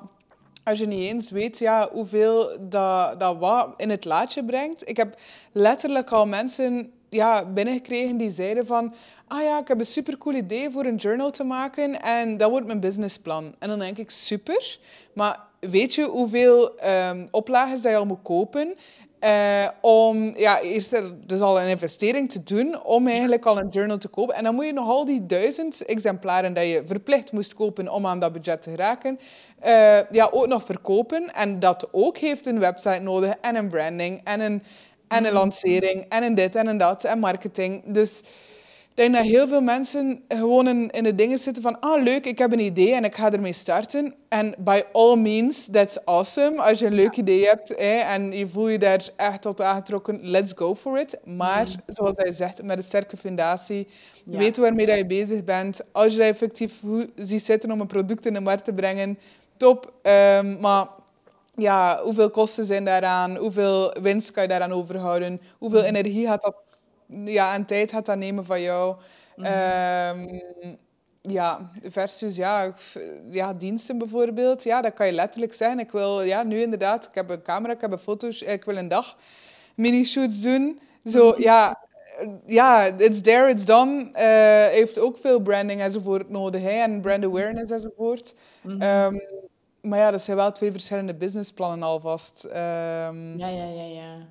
als je niet eens weet ja, hoeveel dat, dat wat in het laadje brengt. Ik heb letterlijk al mensen ja, binnengekregen die zeiden van... Ah ja, ik heb een supercool idee voor een journal te maken en dat wordt mijn businessplan. En dan denk ik, super. Maar weet je hoeveel um, oplages je al moet kopen? Uh, om ja, eerst dus al een investering te doen om eigenlijk al een journal te kopen. En dan moet je nog al die duizend exemplaren dat je verplicht moest kopen om aan dat budget te geraken, uh, ja, ook nog verkopen. En dat ook heeft een website nodig en een branding en een, en een lancering en een dit en een dat en marketing. Dus denk dat heel veel mensen gewoon in, in de dingen zitten van, ah leuk, ik heb een idee en ik ga ermee starten. En by all means, that's awesome. Als je een leuk idee hebt hè, en je voelt je daar echt tot aangetrokken, let's go for it. Maar, mm. zoals hij zegt, met een sterke fundatie, ja. weet waarmee dat je bezig bent. Als je dat effectief ziet zitten om een product in de markt te brengen, top. Um, maar ja, hoeveel kosten zijn daaraan? Hoeveel winst kan je daaraan overhouden? Hoeveel mm. energie gaat dat ja, en tijd gaat dat nemen van jou. Mm ja, versus ja, ja, diensten bijvoorbeeld. Ja, dat kan je letterlijk zeggen. Ik wil ja, nu inderdaad, ik heb een camera, ik heb een foto's, ik wil een dag mini-shoots doen. Zo, mhm. ja, ja, it's there, it's done. Uh, heeft ook veel branding enzovoort nodig. Hè, en brand awareness enzovoort. Mm maar ja, dat zijn wel twee verschillende businessplannen alvast. Um, ja, ja, ja, ja.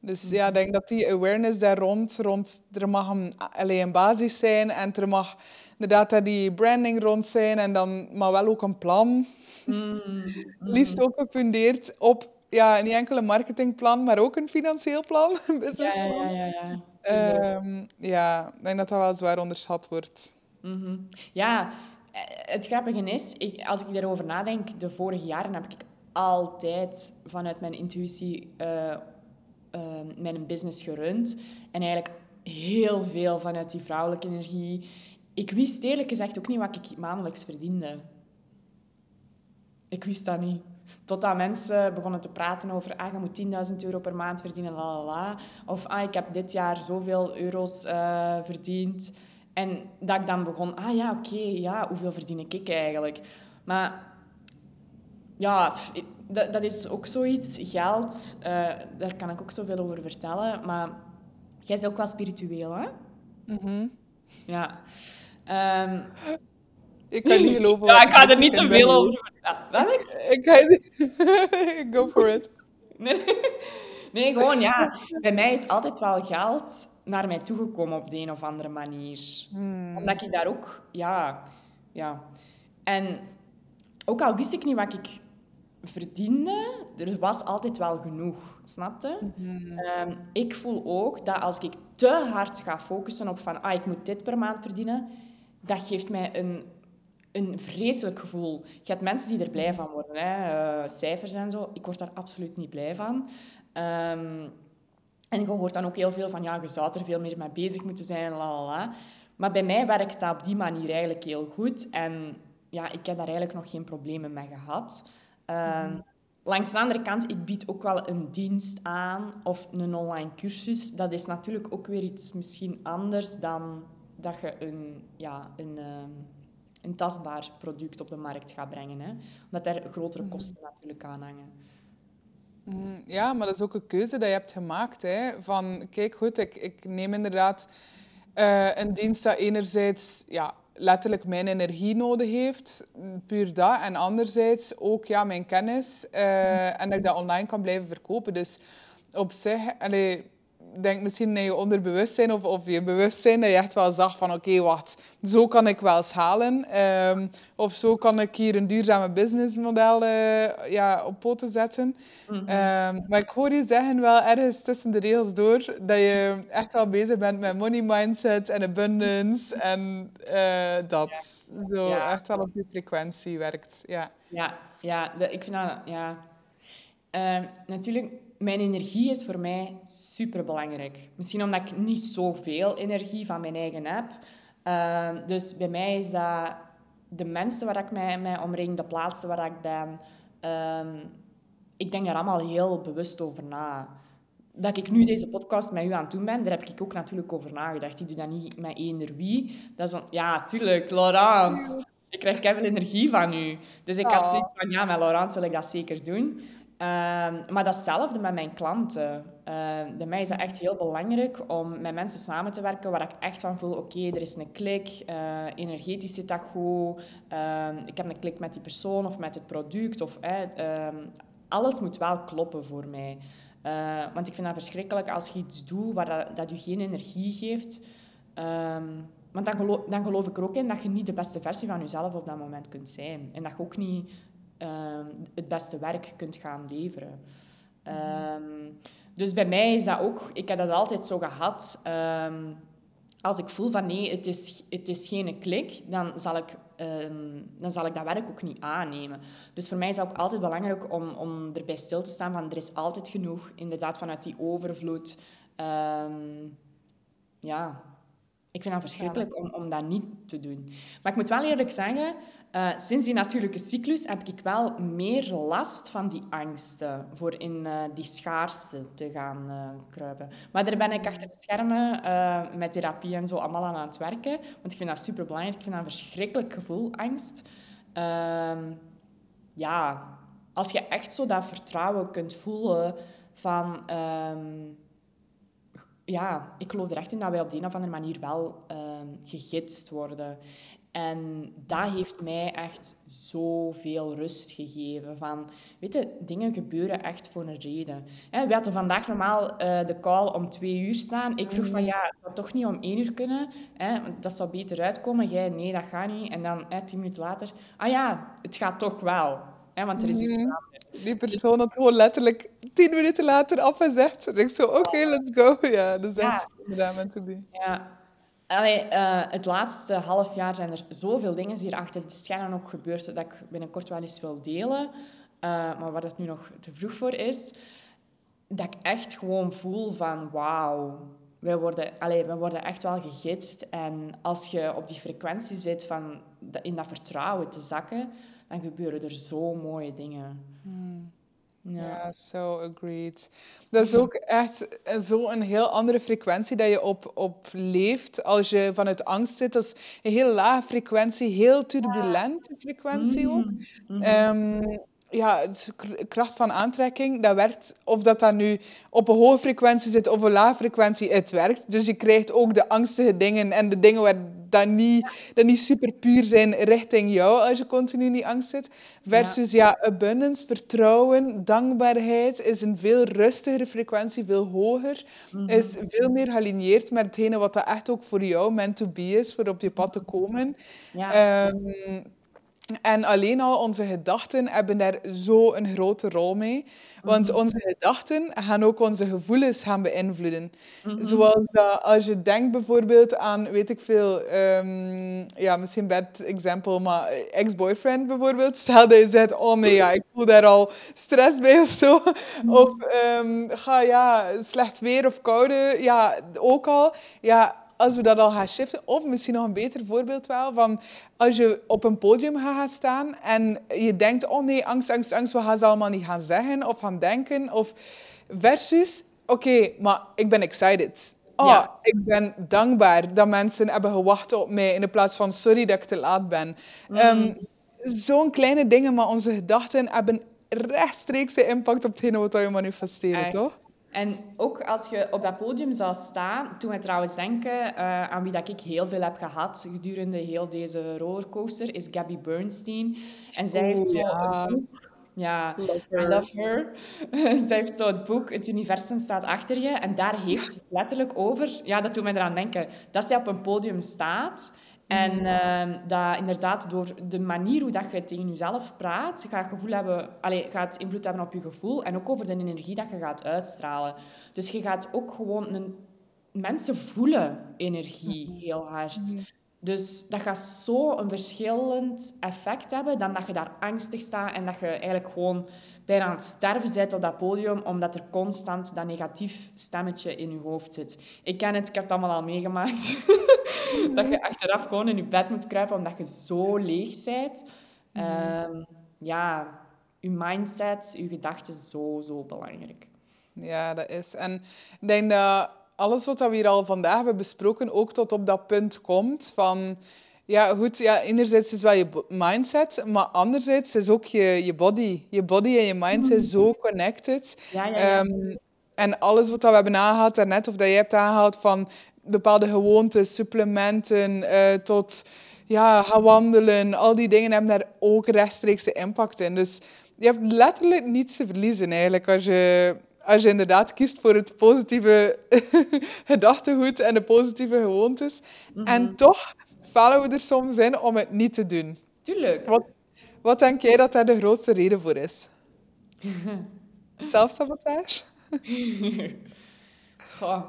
Dus ja, ik denk dat die awareness daar rond, rond er mag een, alleen een basis zijn en er mag inderdaad daar die branding rond zijn en dan maar wel ook een plan. Mm, Liefst ook gefundeerd op ja, niet enkel een marketingplan, maar ook een financieel plan, een businessplan. Ja, ja, ja. Ja, um, ja ik denk dat dat wel zwaar onderschat wordt. Mm -hmm. Ja, eh, het grappige is, ik, als ik daarover nadenk, de vorige jaren heb ik altijd vanuit mijn intuïtie uh, mijn business gerund. En eigenlijk heel veel vanuit die vrouwelijke energie. Ik wist eerlijk gezegd ook niet wat ik maandelijks verdiende. Ik wist dat niet. Totdat mensen begonnen te praten over, ah, je moet 10.000 euro per maand verdienen, la la la. Of, ah, ik heb dit jaar zoveel euro's uh, verdiend. En dat ik dan begon, ah ja, oké, ja, hoeveel verdien ik eigenlijk? Maar ja, dat, dat is ook zoiets, geld, uh, daar kan ik ook zoveel over vertellen. Maar jij bent ook wel spiritueel, hè? Mm Ja. Um, ik kan niet geloven. ja, ik ga er niet te veel over vertellen. Ik ga niet... Go for it. Nee, nee, gewoon ja. Bij mij is altijd wel geld naar mij toegekomen op de een of andere manier. Hmm. Omdat ik daar ook, ja, ja. En ook al wist ik niet wat ik verdiende, er was altijd wel genoeg. Snapte? Mm ik voel ook dat als ik te hard ga focussen op van ah, ik moet dit per maand verdienen, dat geeft mij een, een vreselijk gevoel. Je hebt mensen die er blij van worden. Hè? Uh, cijfers en zo. Ik word daar absoluut niet blij van. Um, en je hoort dan ook heel veel van, ja, je zou er veel meer mee bezig moeten zijn, la la la. Maar bij mij werkt dat op die manier eigenlijk heel goed. En ja, ik heb daar eigenlijk nog geen problemen mee gehad. Um, Langs de andere kant, ik bied ook wel een dienst aan of een online cursus. Dat is natuurlijk ook weer iets misschien anders dan dat je een, ja, een, ehm, een tastbaar product op de markt gaat brengen. Hè? Omdat daar grotere mhm. kosten natuurlijk aan hangen. Mhm. Ja, maar dat is ook een keuze dat je hebt gemaakt. Hè? Van, kijk goed, ik, ik neem inderdaad uh, een dienst dat enerzijds ja, letterlijk mijn energie nodig heeft. Puur dat. En anderzijds ook ja, mijn kennis. eh, en dat ik dat online kan blijven verkopen. Dus op zich, allee, denk misschien naar je onderbewustzijn of, of je bewustzijn dat je echt wel zag van oké, wacht, zo kan ik wel schalen. Ehm, of zo kan ik hier een duurzame businessmodel eh, ja, op poten zetten. Ehm, maar ik hoor je zeggen wel ergens tussen de regels door dat je echt wel bezig bent met money mindset en abundance en eh, dat. Zo Ja. echt wel op die frequentie werkt. Ja. Ja, ja de- ik vind dat, ja. Ehm, natuurlijk, mijn energie is voor mij super belangrijk. Misschien omdat ik niet zoveel energie van mijn eigen heb. Ehm, dus bij mij is dat de mensen waar ik mij, mij omring, de plaatsen waar ik ben. ehm, ik denk daar allemaal heel bewust over na. Dat ik nu deze podcast met u aan het doen ben, daar heb ik ook natuurlijk over nagedacht. Ik doe dat niet met eender wie. Dat is dan, ja, tuurlijk, Laurent. Ik krijg veel energie van u. Dus ik had Oh. zoiets van, ja, met Laurent zal ik dat zeker doen. Ehm, maar datzelfde met mijn klanten. Ehm, bij mij is dat echt heel belangrijk om met mensen samen te werken waar ik echt van voel, oké, er is een klik, eh, energetisch zit dat goed, ehm, ik heb een klik met die persoon of met het product. Of, alles moet wel kloppen voor mij. Eh, want ik vind dat verschrikkelijk als je iets doet waar dat, je geen energie geeft. Want dan geloof, dan geloof ik er ook in dat je niet de beste versie van jezelf op dat moment kunt zijn. En dat je ook niet het beste werk kunt gaan leveren. Ehm, dus bij mij is dat ook... Ik heb dat altijd zo gehad. ehm, als ik voel van nee, het is, het is geen klik, dan zal, ik, ehm, dan zal ik dat werk ook niet aannemen. Dus voor mij is het ook altijd belangrijk om, om erbij stil te staan van er is altijd genoeg, inderdaad vanuit die overvloed. Ehm, ja, ik vind dat verschrikkelijk om, om dat niet te doen. Maar ik moet wel eerlijk zeggen, eh, sinds die natuurlijke cyclus heb ik wel meer last van die angsten voor in eh, die schaarste te gaan eh, kruipen. Maar daar ben ik achter de schermen met therapie en zo allemaal aan aan het werken. Want ik vind dat super belangrijk. Ik vind dat een verschrikkelijk gevoel, angst. Ehm, ja, als je echt zo dat vertrouwen kunt voelen van... ehm, ja, ik geloof er echt in dat wij op de een of andere manier wel ehm, gegidst worden. En dat heeft mij echt zoveel rust gegeven. Van, weet je, dingen gebeuren echt voor een reden. Hè, we hadden vandaag normaal eh, de call om twee uur staan. Ik vroeg van, ja, het zou toch niet om één uur kunnen? Dat zou beter uitkomen. Jij, nee, dat gaat niet. En dan tien minuten later, ah ja, het gaat toch wel. Hè, want er is iets veranderd. Die persoon had gewoon letterlijk tien minuten later afgezegd. En ik zo, oké, let's go. Ja, dat is Ja. echt inderdaad meant to be. Ja. Allee, eh, het laatste half jaar zijn er zoveel dingen hier achter de schermen ook gebeurd dat ik binnenkort wel eens wil delen. Eh, maar waar het nu nog te vroeg voor is, dat ik echt gewoon voel van wauw, wij worden, allee, wij worden echt wel gegidst. En als je op die frequentie zit van in dat vertrouwen te zakken, dan gebeuren er zo mooie dingen. Ja. Ja, so agreed. Dat is ook echt zo'n heel andere frequentie dat je op, op leeft als je vanuit angst zit. Dat is een heel lage frequentie, heel turbulente frequentie ook. Ehm, ja, het k- kracht van aantrekking, dat werkt. Of dat dat nu op een hoge frequentie zit of een lage frequentie, het werkt. Dus je krijgt ook de angstige dingen en de dingen waar dat niet, dat niet super puur zijn richting jou als je continu in die angst zit. Versus ja, abundance, vertrouwen, dankbaarheid is een veel rustigere frequentie, veel hoger. Is veel meer gealineerd met hetgene wat dat echt ook voor jou meant to be is, voor op je pad te komen. Ja. Ehm, alleen al onze gedachten hebben daar zo een grote rol mee. Want onze gedachten gaan ook onze gevoelens gaan beïnvloeden. Zoals dat als je denkt bijvoorbeeld aan, weet ik veel, ehm, ja, misschien bad example, maar ex-boyfriend bijvoorbeeld. Stel dat je zegt, oh nee, ja, ik voel daar al stress bij of zo. Of ehm, ga, ja, slecht weer of koude, ja, ook al. Ja, als we dat al gaan shiften, of misschien nog een beter voorbeeld wel, van als je op een podium gaat gaan staan en je denkt, oh nee, angst, angst, angst, wat gaan ze allemaal niet gaan zeggen of gaan denken? Of versus, oké, maar ik ben excited. Oh, Ja. ik ben dankbaar dat mensen hebben gewacht op mij in plaats van sorry dat ik te laat ben. Ehm, Zo'n kleine dingen, maar onze gedachten hebben rechtstreekse impact op hetgene wat je manifesteren, Echt. toch? En ook als je op dat podium zou staan, toen we trouwens denken uh, aan wie dat ik heel veel heb gehad gedurende heel deze rollercoaster, is Gabby Bernstein. En zij heeft zo ja. een boek ja, I love her. Zij heeft zo het boek Het universum staat achter je. En daar heeft ze het letterlijk over... Ja, dat doet mij eraan denken. Dat zij op een podium staat en uh, dat inderdaad door de manier hoe dat je tegen jezelf praat, gaat gevoel hebben, allez, gaat invloed hebben op je gevoel en ook over de energie dat je gaat uitstralen. Dus je gaat ook gewoon een, mensen voelen energie mhm. heel hard. Mhm. Dus dat gaat zo een verschillend effect hebben dan dat je daar angstig staat en dat je eigenlijk gewoon bijna aan het sterven bent op dat podium, omdat er constant dat negatief stemmetje in je hoofd zit. Ik ken het, ik heb het allemaal al meegemaakt. dat je achteraf gewoon in je bed moet kruipen omdat je zo leeg bent. Um, ja, je mindset, je gedachten, zo, zo belangrijk. Ja, dat is. En ik denk dat alles wat we hier al vandaag hebben besproken ook tot op dat punt komt van... Ja, goed. Ja, enerzijds is wel je mindset, maar anderzijds is ook je, je body. Je body en je mind zijn zo connected. Ja, ja, ja. Um, en alles wat we hebben aangehaald daarnet, of dat jij hebt aangehaald van bepaalde gewoontes, supplementen, uh, tot ja, gaan wandelen, al die dingen hebben daar ook rechtstreekse impact in. Dus je hebt letterlijk niets te verliezen eigenlijk als je, als je inderdaad kiest voor het positieve gedachtegoed en de positieve gewoontes. En mhm. toch falen we er soms in om het niet te doen. Tuurlijk. Wat, wat denk jij dat daar de grootste reden voor is? Zelfsabotage? Goh.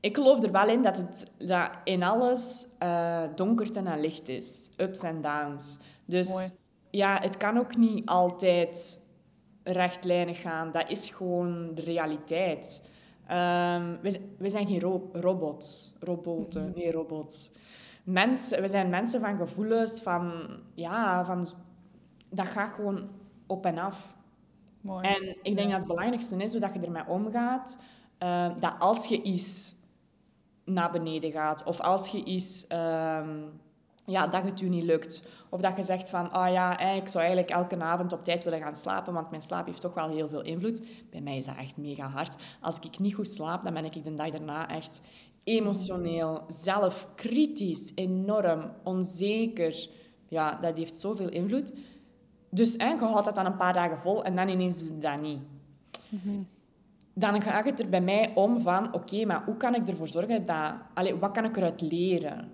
Ik geloof er wel in dat het dat in alles uh, donkerte en licht is. Ups en downs. Dus Mooi. ja, het kan ook niet altijd rechtlijnig gaan. Dat is gewoon de realiteit. Um, we, we, zijn geen ro robots. Roboten, nee, robots. Mensen, we zijn mensen van gevoelens, van... Ja, van... Dat gaat gewoon op en af. Mooi. En ik denk dat het belangrijkste is dat je ermee omgaat. Uh, dat als je iets naar beneden gaat. Of als je iets, um, ja, dat het u niet lukt. Of dat je zegt van, ah oh ja, ik zou eigenlijk elke avond op tijd willen gaan slapen, want mijn slaap heeft toch wel heel veel invloed. Bij mij is dat echt mega hard. Als ik niet goed slaap, dan ben ik de dag daarna echt emotioneel, zelfkritisch, enorm, onzeker. Ja, dat heeft zoveel invloed. Dus hè, je houdt dat dan een paar dagen vol en dan ineens doe je dat niet. Mm dan gaat het er bij mij om van, oké, maar hoe kan ik ervoor zorgen dat... Allez, wat kan ik eruit leren?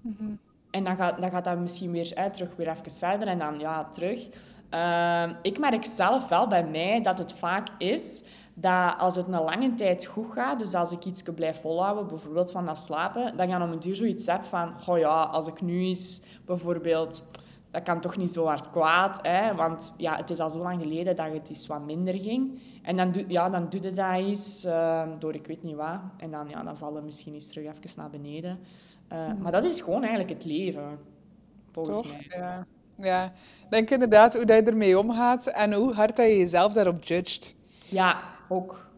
Mhm. En dan gaat, dan gaat dat misschien weer uit, terug weer even verder en dan ja, terug. Uh, ik merk zelf wel bij mij dat het vaak is dat als het een lange tijd goed gaat, dus als ik iets blijf volhouden, bijvoorbeeld van dat slapen, dan ga ik om een duur zoiets heb van, oh ja, als ik nu eens bijvoorbeeld dat kan toch niet zo hard kwaad, hè? want ja, het is al zo lang geleden dat het iets wat minder ging. En dan, doe, ja, dan doe je dat eens uh, door ik weet niet wat. En dan, ja, dan vallen misschien eens terug even naar beneden. Uh, Maar dat is gewoon eigenlijk het leven, volgens toch? mij. Ja. ja, denk inderdaad hoe dat je ermee omgaat en hoe hard dat je jezelf daarop judgt. Ja, ook.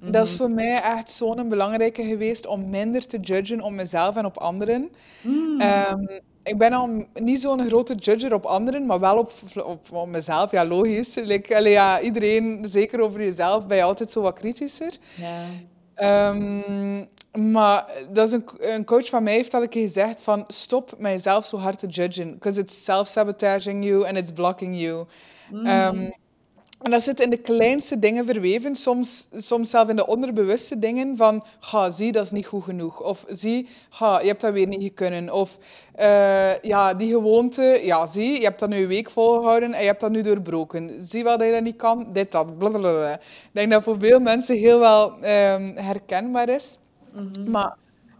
Dat is mhm. voor mij echt zo'n belangrijke geweest om minder te judgen op mezelf en op anderen. Mm. Um, ik ben al niet zo'n grote judger op anderen, maar wel op, op, op mezelf. Ja, logisch. Like, allee, ja, iedereen, zeker over jezelf, ben je altijd zo wat kritischer. Ja. Um, maar dat is een, een, coach van mij heeft al een keer gezegd van stop mijzelf zo hard te judgen. Because it's self-sabotaging you and it's blocking you. Mm. Um, en dat zit in de kleinste dingen verweven, soms, soms zelf in de onderbewuste dingen van, ga, zie, dat is niet goed genoeg. Of zie, ga, je hebt dat weer niet gekunnen. Of uh, ja, die gewoonte, ja, zie, je hebt dat nu een week volgehouden en je hebt dat nu doorbroken. Zie wat je dat niet kan, dit, dat, blablabla. Ik denk dat voor veel mensen heel wel um, herkenbaar is. Mm Maar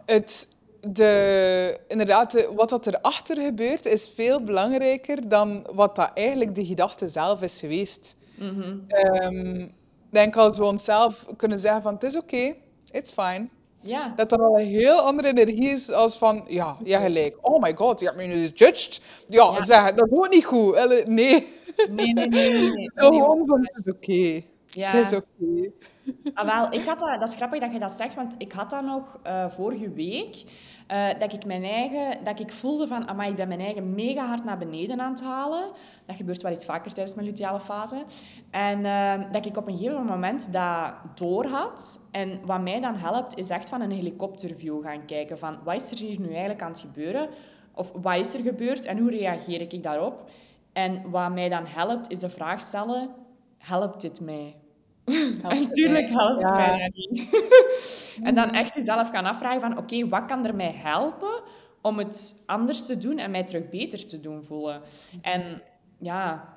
het, de, inderdaad, wat dat erachter gebeurt, is veel belangrijker dan wat dat eigenlijk de gedachte zelf is geweest. Mm -hmm. denk als we onszelf kunnen zeggen van het is oké, okay, it's fine. Ja. Dat dat al een heel andere energie is als van, ja, ja gelijk. Oh my god, je hebt me nu judged. Ja, ja. zeg, dat is ook niet goed. Nee. Nee, nee, nee. nee, Gewoon van, het is oké. Het is oké. Ah, wel, ik had dat, dat is grappig dat je dat zegt, want ik had dat nog uh, vorige week. Uh, dat ik mijn eigen, dat ik voelde van, amai, ik ben mijn eigen mega hard naar beneden aan het halen. Dat gebeurt wel iets vaker tijdens mijn luteale fase. En uh, dat ik op een gegeven moment dat door had. En wat mij dan helpt, is echt van een helikopterview gaan kijken. Van, wat is er hier nu eigenlijk aan het gebeuren? Of wat is er gebeurd en hoe reageer ik daarop? En wat mij dan helpt, is de vraag stellen, helpt dit mij? Natuurlijk helpt ja. mij dat niet. en dan echt jezelf gaan afvragen van, oké, wat kan er mij helpen om het anders te doen en mij terug beter te doen voelen? En ja,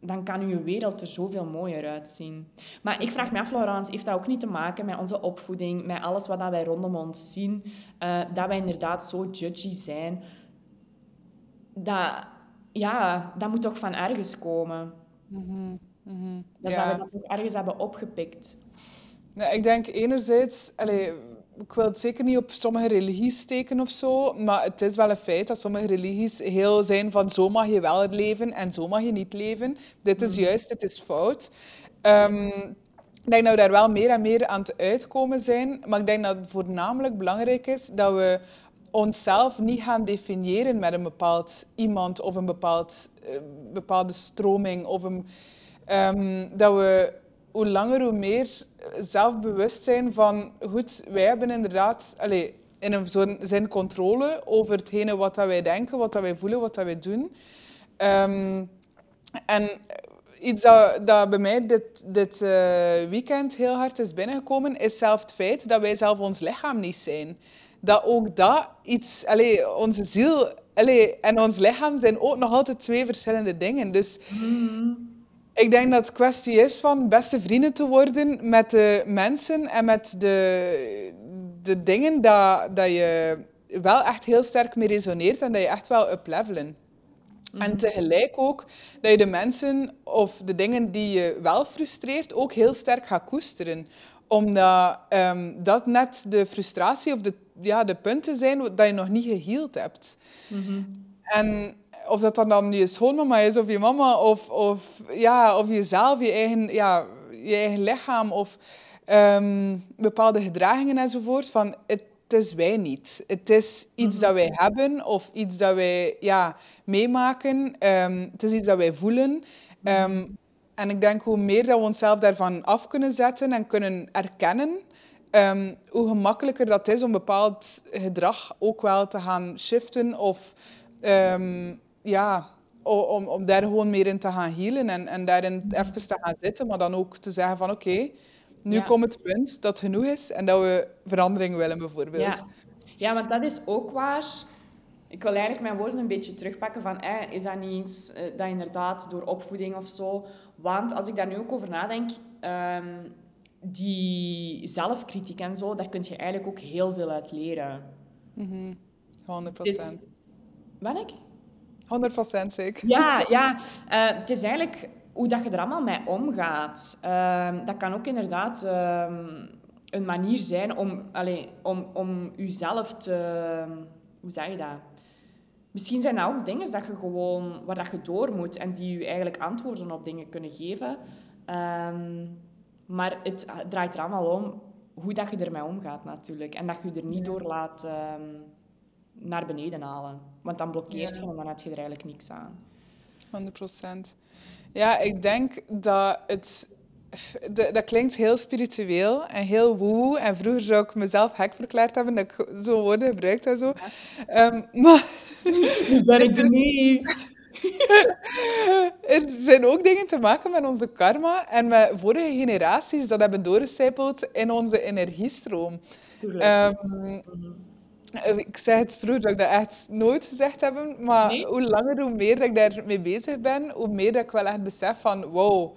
dan kan uw wereld er zoveel mooier uitzien. Maar ik vraag me af, Laurence, heeft dat ook niet te maken met onze opvoeding, met alles wat wij rondom ons zien, uh, dat wij inderdaad zo judgy zijn? Dat, ja, dat moet toch van ergens komen? Mm -hmm. Dat ja. we dat toch ergens hebben opgepikt. Ja, ik denk enerzijds... Allez, ik wil het zeker niet op sommige religies steken of zo, maar het is wel een feit dat sommige religies heel zijn van zo mag je wel leven en zo mag je niet leven. Dit is mm. juist, dit is fout. Um, ik denk dat we daar wel meer en meer aan het uitkomen zijn, maar ik denk dat het voornamelijk belangrijk is dat we onszelf niet gaan definiëren met een bepaald iemand of een bepaald, uh, bepaalde stroming. Of een, um, dat we hoe langer hoe meer zelfbewust zijn van, goed, wij hebben inderdaad allez, in een zin controle over hetgene wat dat wij denken, wat dat wij voelen, wat dat wij doen. Um, en iets dat, dat bij mij dit, dit uh, weekend heel hard is binnengekomen, is zelf het feit dat wij zelf ons lichaam niet zijn. Dat ook dat iets, allez, onze ziel allez, en ons lichaam zijn ook nog altijd twee verschillende dingen. Dus mm. Ik denk dat het kwestie is van beste vrienden te worden met de mensen en met de, de dingen dat, dat je wel echt heel sterk mee resoneert en dat je echt wel uplevelen. En mhm. tegelijk ook dat je de mensen of de dingen die je wel frustreert ook heel sterk gaat koesteren. Omdat um, dat net de frustratie of de, ja, de punten zijn dat je nog niet geheeld hebt. Mm En of dat dan je schoonmama is of je mama of, of, ja, of jezelf, je eigen, ja, je eigen lichaam of um, bepaalde gedragingen enzovoort. Van, het is wij niet. Het is iets dat wij hebben of iets dat wij ja, meemaken. Um, het is iets dat wij voelen. Um, en ik denk hoe meer dat we onszelf daarvan af kunnen zetten en kunnen erkennen, um, hoe gemakkelijker dat is om bepaald gedrag ook wel te gaan shiften of um, ja, om, om daar gewoon meer in te gaan healen en, en daarin even te gaan zitten, maar dan ook te zeggen van oké, nu komt het punt dat genoeg is en dat we verandering willen bijvoorbeeld. Ja, ja want dat is ook waar. Ik wil eigenlijk mijn woorden een beetje terugpakken van eh, is dat niet iets uh, dat inderdaad door opvoeding of zo... Want als ik daar nu ook over nadenk, um, die zelfkritiek en zo, daar kun je eigenlijk ook heel veel uit leren. Mm -hmm. 100 procent. Wat ik? 100% zeker. Ja, ja. Uh, het is eigenlijk hoe dat je er allemaal mee omgaat. Uh, dat kan ook inderdaad uh, een manier zijn om, allez, om, om jezelf te... Hoe zeg je dat? Misschien zijn dat ook dingen dat je gewoon, waar dat je door moet en die je eigenlijk antwoorden op dingen kunnen geven. Ehm, maar het draait er allemaal om hoe dat je ermee omgaat natuurlijk. En dat je er niet door laat ehm, naar beneden halen. Want dan blokkeert je en dan heb je er eigenlijk niks aan. 100 procent. Ja, ik denk dat het... dat klinkt heel spiritueel en heel woe. En vroeger zou ik mezelf hek verklaard hebben dat ik zo'n woorden gebruikt en zo. Um, maar... ben ik er niet. er zijn ook dingen te maken met onze karma en met vorige generaties dat hebben doorgecijpeld in onze energiestroom. Um, ik zeg het vroeger dat ik dat echt nooit gezegd heb, maar hoe langer, hoe meer dat ik daarmee bezig ben, hoe meer dat ik wel echt besef van, wow,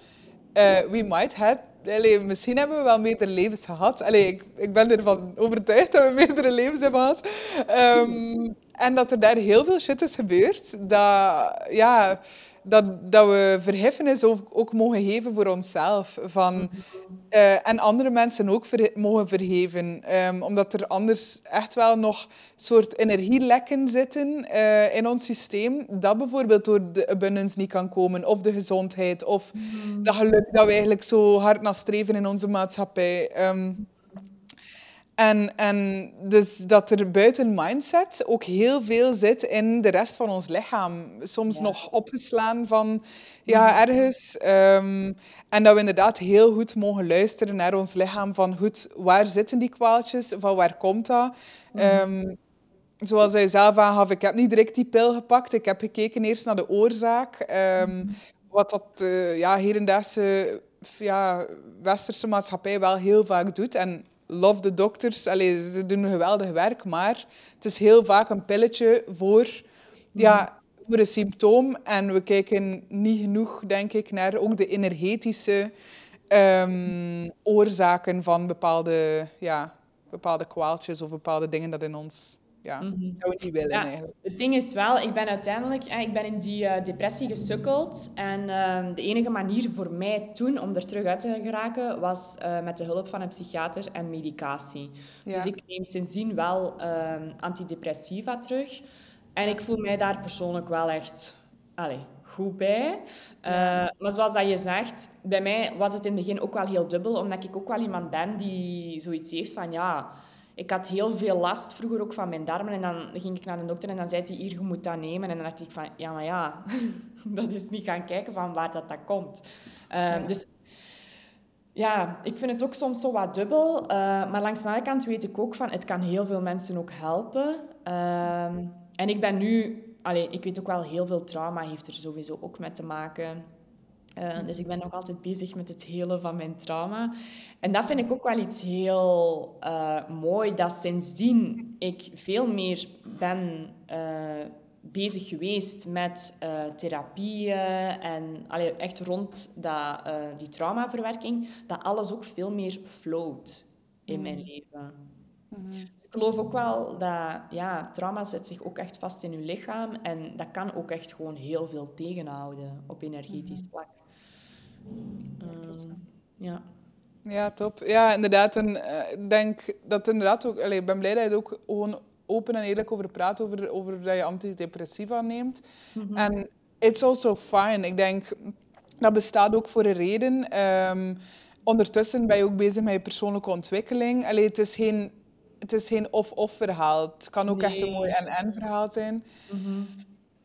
uh, we might have, allee, misschien hebben we wel meerdere levens gehad. Allee, ik, ik ben ervan overtuigd dat we meerdere levens hebben gehad. Um, en dat er daar heel veel shit is gebeurd, dat, ja, dat, dat we vergiffenis ook, ook mogen geven voor onszelf. Van, eh, en andere mensen ook ver, mogen vergeven. Ehm, omdat er anders echt wel nog soort energielekken zitten uh, in ons systeem. Dat bijvoorbeeld door de abundance niet kan komen. Of de gezondheid. Of dat geluk dat we eigenlijk zo hard naar streven in onze maatschappij. Um, en, en dus dat er buiten mindset ook heel veel zit in de rest van ons lichaam. Soms nog opgeslaan van ja, mhm. ergens. Um, en dat we inderdaad heel goed mogen luisteren naar ons lichaam. Van goed, waar zitten die kwaaltjes? Van waar komt dat? Um, zoals hij zelf aangaf, ik heb niet direct die pil gepakt. Ik heb gekeken eerst naar de oorzaak. Um, wat dat uh, ja, hedendaagse ja, westerse maatschappij wel heel vaak doet. En love de dokters. Allee, ze doen geweldig werk, maar het is heel vaak een pilletje voor, ja, voor een symptoom. En we kijken niet genoeg, denk ik, naar ook de energetische um, oorzaken van bepaalde, ja, bepaalde kwaaltjes of bepaalde dingen dat in ons ja, mm dat we niet willen ja, eigenlijk. Het ding is wel, ik ben uiteindelijk ik ben in die uh, depressie gesukkeld. En uh, de enige manier voor mij toen om er terug uit te geraken, was uh, met de hulp van een psychiater en medicatie. Ja. Dus ik neem sindsdien wel ehm, antidepressiva terug. En ik voel mij daar persoonlijk wel echt allez, goed bij. Ja. maar zoals dat je zegt, bij mij was het in het begin ook wel heel dubbel, omdat ik ook wel iemand ben die zoiets heeft van ja ik had heel veel last vroeger ook van mijn darmen. En dan ging ik naar de dokter en dan zei hij, hier, je moet dat nemen. En dan dacht ik van, ja, maar ja, dat is niet gaan kijken van waar dat, dat komt. Uh, Dus ja, ik vind het ook soms zo wat dubbel. Uh, maar langs de andere kant weet ik ook van, het kan heel veel mensen ook helpen. Uh, en ik ben nu... Allee, ik weet ook wel, heel veel trauma heeft er sowieso ook mee te maken. Uh, dus ik ben nog altijd bezig met het hele van mijn trauma. En dat vind ik ook wel iets heel uh, mooi, dat sindsdien ik veel meer ben uh, bezig geweest met therapieën en allee, echt rond dat, die traumaverwerking, dat alles ook veel meer float in mijn mm. leven. Mm -hmm. Ik geloof ook wel dat ja, trauma zet zich ook echt vast in je lichaam en dat kan ook echt gewoon heel veel tegenhouden op energetisch vlak. Ehm, ja. Ja, top. Ja, inderdaad. En uh, ik denk dat inderdaad ook... Allee, ik ben blij dat je er ook gewoon open en eerlijk over praat, over, over dat je antidepressiva neemt. Mhm. En it's also fine. Ik denk, dat bestaat ook voor een reden. Um, ondertussen ben je ook bezig met je persoonlijke ontwikkeling. Allee, het is geen, het is geen of-of verhaal. Het kan ook echt een mooi en-en verhaal zijn. Mm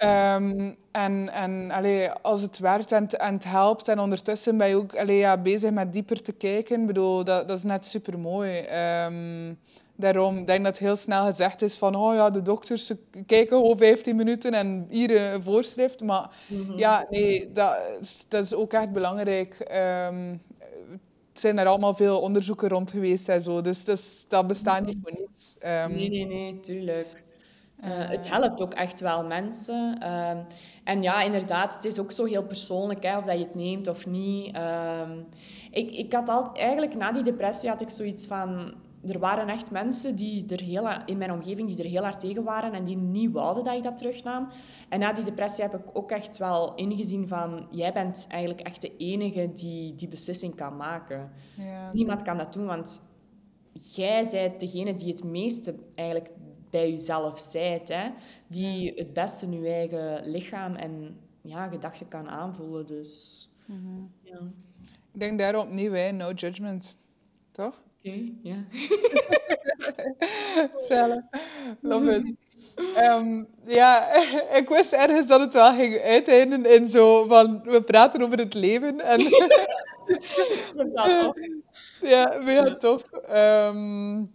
Um, en en allee, als het werkt en, en het helpt, en ondertussen ben je ook allee, ja, bezig met dieper te kijken, bedoel, dat, dat is net super mooi. Um, ehm, daarom denk ik dat heel snel gezegd is van, oh ja, de dokters kijken gewoon 15 minuten en hier een voorschrift. Maar mm -hmm. ja, nee, dat, dat is ook echt belangrijk. Um, er zijn er allemaal veel onderzoeken rond geweest en zo, dus, dus dat bestaat niet voor niets. Um, nee, nee, nee, tuurlijk. Uh, het helpt ook echt wel mensen. Uh, en ja, inderdaad, het is ook zo heel persoonlijk hè, of dat je het neemt of niet. Uh, ik, ik had altijd, eigenlijk na die depressie had ik zoiets van... Er waren echt mensen die er heel, in mijn omgeving die er heel hard tegen waren en die niet wouden dat ik dat terugnam. En na die depressie heb ik ook echt wel ingezien van... Jij bent eigenlijk echt de enige die die beslissing kan maken. Ja, Niemand kan dat doen, want jij bent degene die het meeste eigenlijk bij jezelf zijt. Hè? Die het beste in je eigen lichaam en ja, gedachten kan aanvoelen. Dus, mhm. ja. Ik denk daarom opnieuw, hè, no judgment. Toch? Oké, ja. Zelf. Love it. Um, ja, ik wist ergens dat het wel ging uiteinden in zo van, we praten over het leven. En ja, mega tof. Um,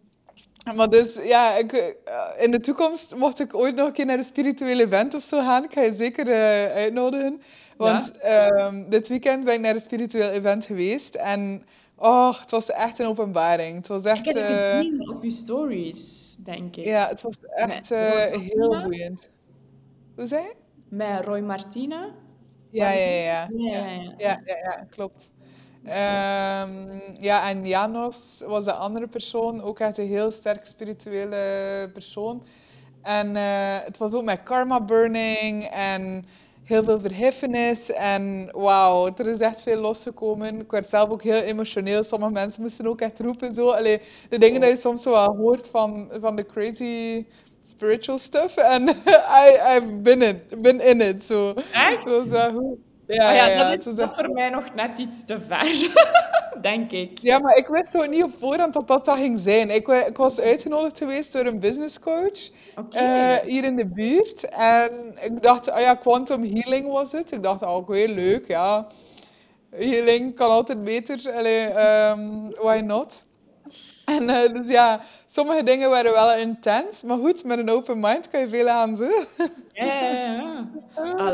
maar dus, ja, ik, eh, in de toekomst, mocht ik ooit nog een keer naar een spiritueel event of zo gaan, ik ga je zeker uh, uitnodigen. Want ja? um, dit weekend ben ik naar een spiritueel event geweest en oh, het was echt een openbaring. Het was echt... Ik heb het uh, gezien op je stories, denk ik. Ja, het was echt uh, heel boeiend. Hoe zei je? Met Roy Martina? Ja, ja, ja. Ja, ja, ja. ja, ja, ja klopt. Um, ja, en Janos was de andere persoon, ook echt een heel sterk spirituele persoon. En uh, het was ook met karma burning en heel veel verheffenis. En wauw, er is echt veel losgekomen. Ik werd zelf ook heel emotioneel. Sommige mensen moesten ook echt roepen. Zo. Allee, de dingen die je soms zo wel hoort van, van de crazy spiritual stuff. En I, I've been, it, been in it. So. Echt? Zo, zo, ja, oh ja, ja, dat is, dat voor mij nog net iets te ver, denk ik. Ja, maar ik wist zo niet op voorhand dat dat, dat ging zijn. Ik, ik was uitgenodigd geweest door een business coach okay. uh, hier in de buurt. En ik dacht, oh ja, quantum healing was het. Ik dacht, oh, oké, leuk, ja. Healing kan altijd beter. Allee, um, why not? En uh, dus ja, sommige dingen waren wel intens. Maar goed, met een open mind kan je veel aan ja.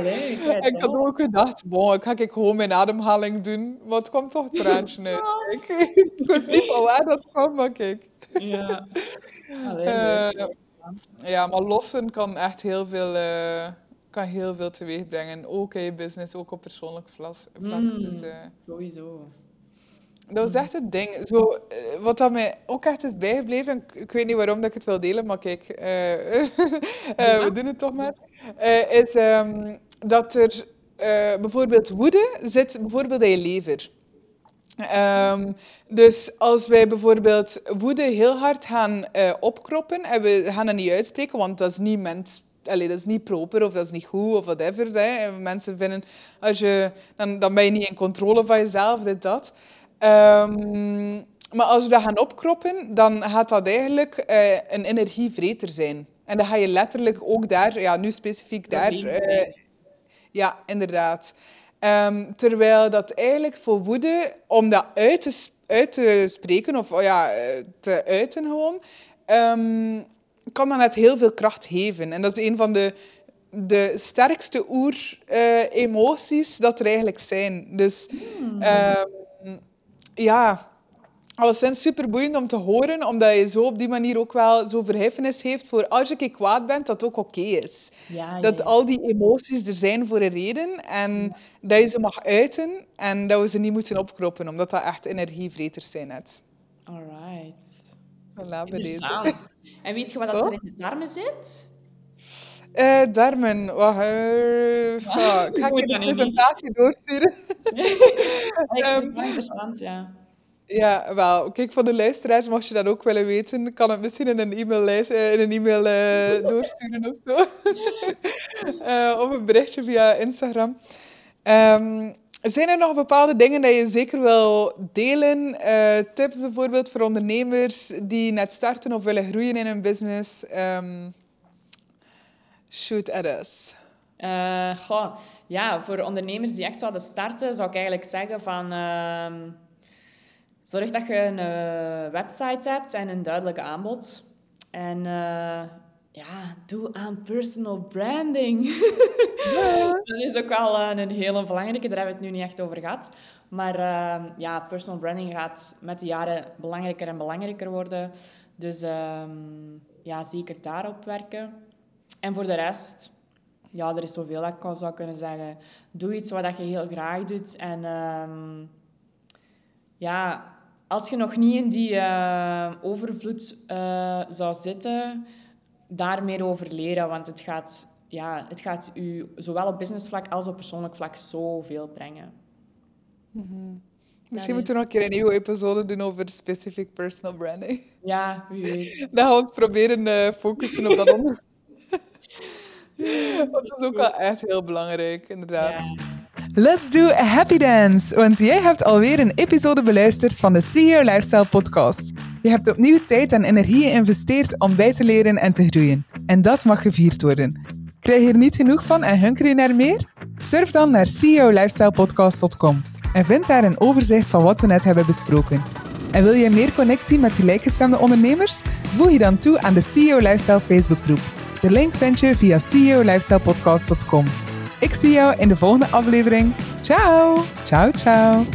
Allee, ik had ook gedacht, bon, ik ga ik gewoon mijn ademhaling doen. Maar het kwam toch traantje uit. Ik, ik wist niet van waar dat kwam, maar kijk. Ja. Allee, uh, ja, maar lossen kan echt heel veel, uh, kan heel veel teweeg brengen. Ook in je business, ook op persoonlijk vlak. Mm, dus, uh, sowieso. Dat was echt het ding. Zo, eh, wat dat mij ook echt is bijgebleven, ik weet niet waarom dat ik het wil delen, maar kijk, uh, uh, we doen het toch maar, is um, dat er bijvoorbeeld woede zit bijvoorbeeld in je lever. Um, dus als wij bijvoorbeeld woede heel hard gaan opkroppen en we gaan dat niet uitspreken, want dat is niet mens Allee, dat is niet proper of dat is niet goed of whatever. Hè. Mensen vinden, als je, dan, dan ben je niet in controle van jezelf, dit, dat. Um, maar als we dat gaan opkroppen, dan gaat dat eigenlijk uh, een energievreter zijn. En dan ga je letterlijk ook daar, ja, nu specifiek daar. Uh, ja, inderdaad. Um, terwijl dat eigenlijk voor woede, om dat uit te, uit te spreken of oh ja, eh, te uiten gewoon, um, kan dat net heel veel kracht geven. En dat is een van de, de sterkste oer-emoties dat er eigenlijk zijn. Dus hmm ja, alleszins super boeiend om te horen, omdat je zo op die manier ook wel zo verheffenis heeft voor als je kwaad bent, dat het ook oké is. Ja, ja, dat al die emoties er zijn voor een reden en dat je ze mag uiten en dat we ze niet moeten opkroppen, omdat dat echt energievreters zijn net. Alright. Voilà, bij deze. En weet je wat dat er in de darmen zit? Uh, darmen, wacht. Uh, ga ik een presentatie doorsturen? dat is wel interessant, ja. Ja, wel. Kijk, voor de luisteraars, mocht je dat ook willen weten, kan het misschien in een e-mail, in een e-mail uh, doorsturen of zo. uh, of een berichtje via Instagram. Um, zijn er nog bepaalde dingen die je zeker wil delen? Tips bijvoorbeeld voor ondernemers die net starten of willen groeien in hun business? Um, Shoot at us. Goh, ja, voor ondernemers die echt zouden starten, zou ik eigenlijk zeggen van... Uh, zorg dat je een uh, website hebt en een duidelijk aanbod. En uh, ja, doe aan personal branding. dat is ook wel een hele belangrijke, daar hebben we het nu niet echt over gehad. Maar ehm, ja, personal branding gaat met de jaren belangrijker en belangrijker worden. Dus ehm, ja, zeker daarop werken. En voor de rest, ja, er is zoveel dat ik zou kunnen zeggen. Doe iets wat je heel graag doet. En um, ja, als je nog niet in die uh, overvloed uh, zou zitten, daar meer over leren. Want het gaat, ja, het gaat u zowel op businessvlak als op persoonlijk vlak zoveel brengen. Mm -hmm. Misschien moeten we nog een keer een nieuwe episode doen over specific personal branding. Ja, wie weet. Dan gaan we ons proberen uh, focussen op dat onderwerp. Dat is ook wel echt heel belangrijk, inderdaad. Let's do a happy dance, want jij hebt alweer een episode beluisterd van de CEO Lifestyle podcast. Je hebt opnieuw tijd en energie geïnvesteerd om bij te leren en te groeien. En dat mag gevierd worden. Krijg je er niet genoeg van en hunker je naar meer? Surf dan naar ceolifestylepodcast.com en vind daar een overzicht van wat we net hebben besproken. En wil je meer connectie met gelijkgestemde ondernemers? Voeg je dan toe aan de CEO Lifestyle Facebookgroep. De link vind je via ceolifestylepodcast.com. Ik zie jou in de volgende aflevering. Ciao! Ciao, ciao!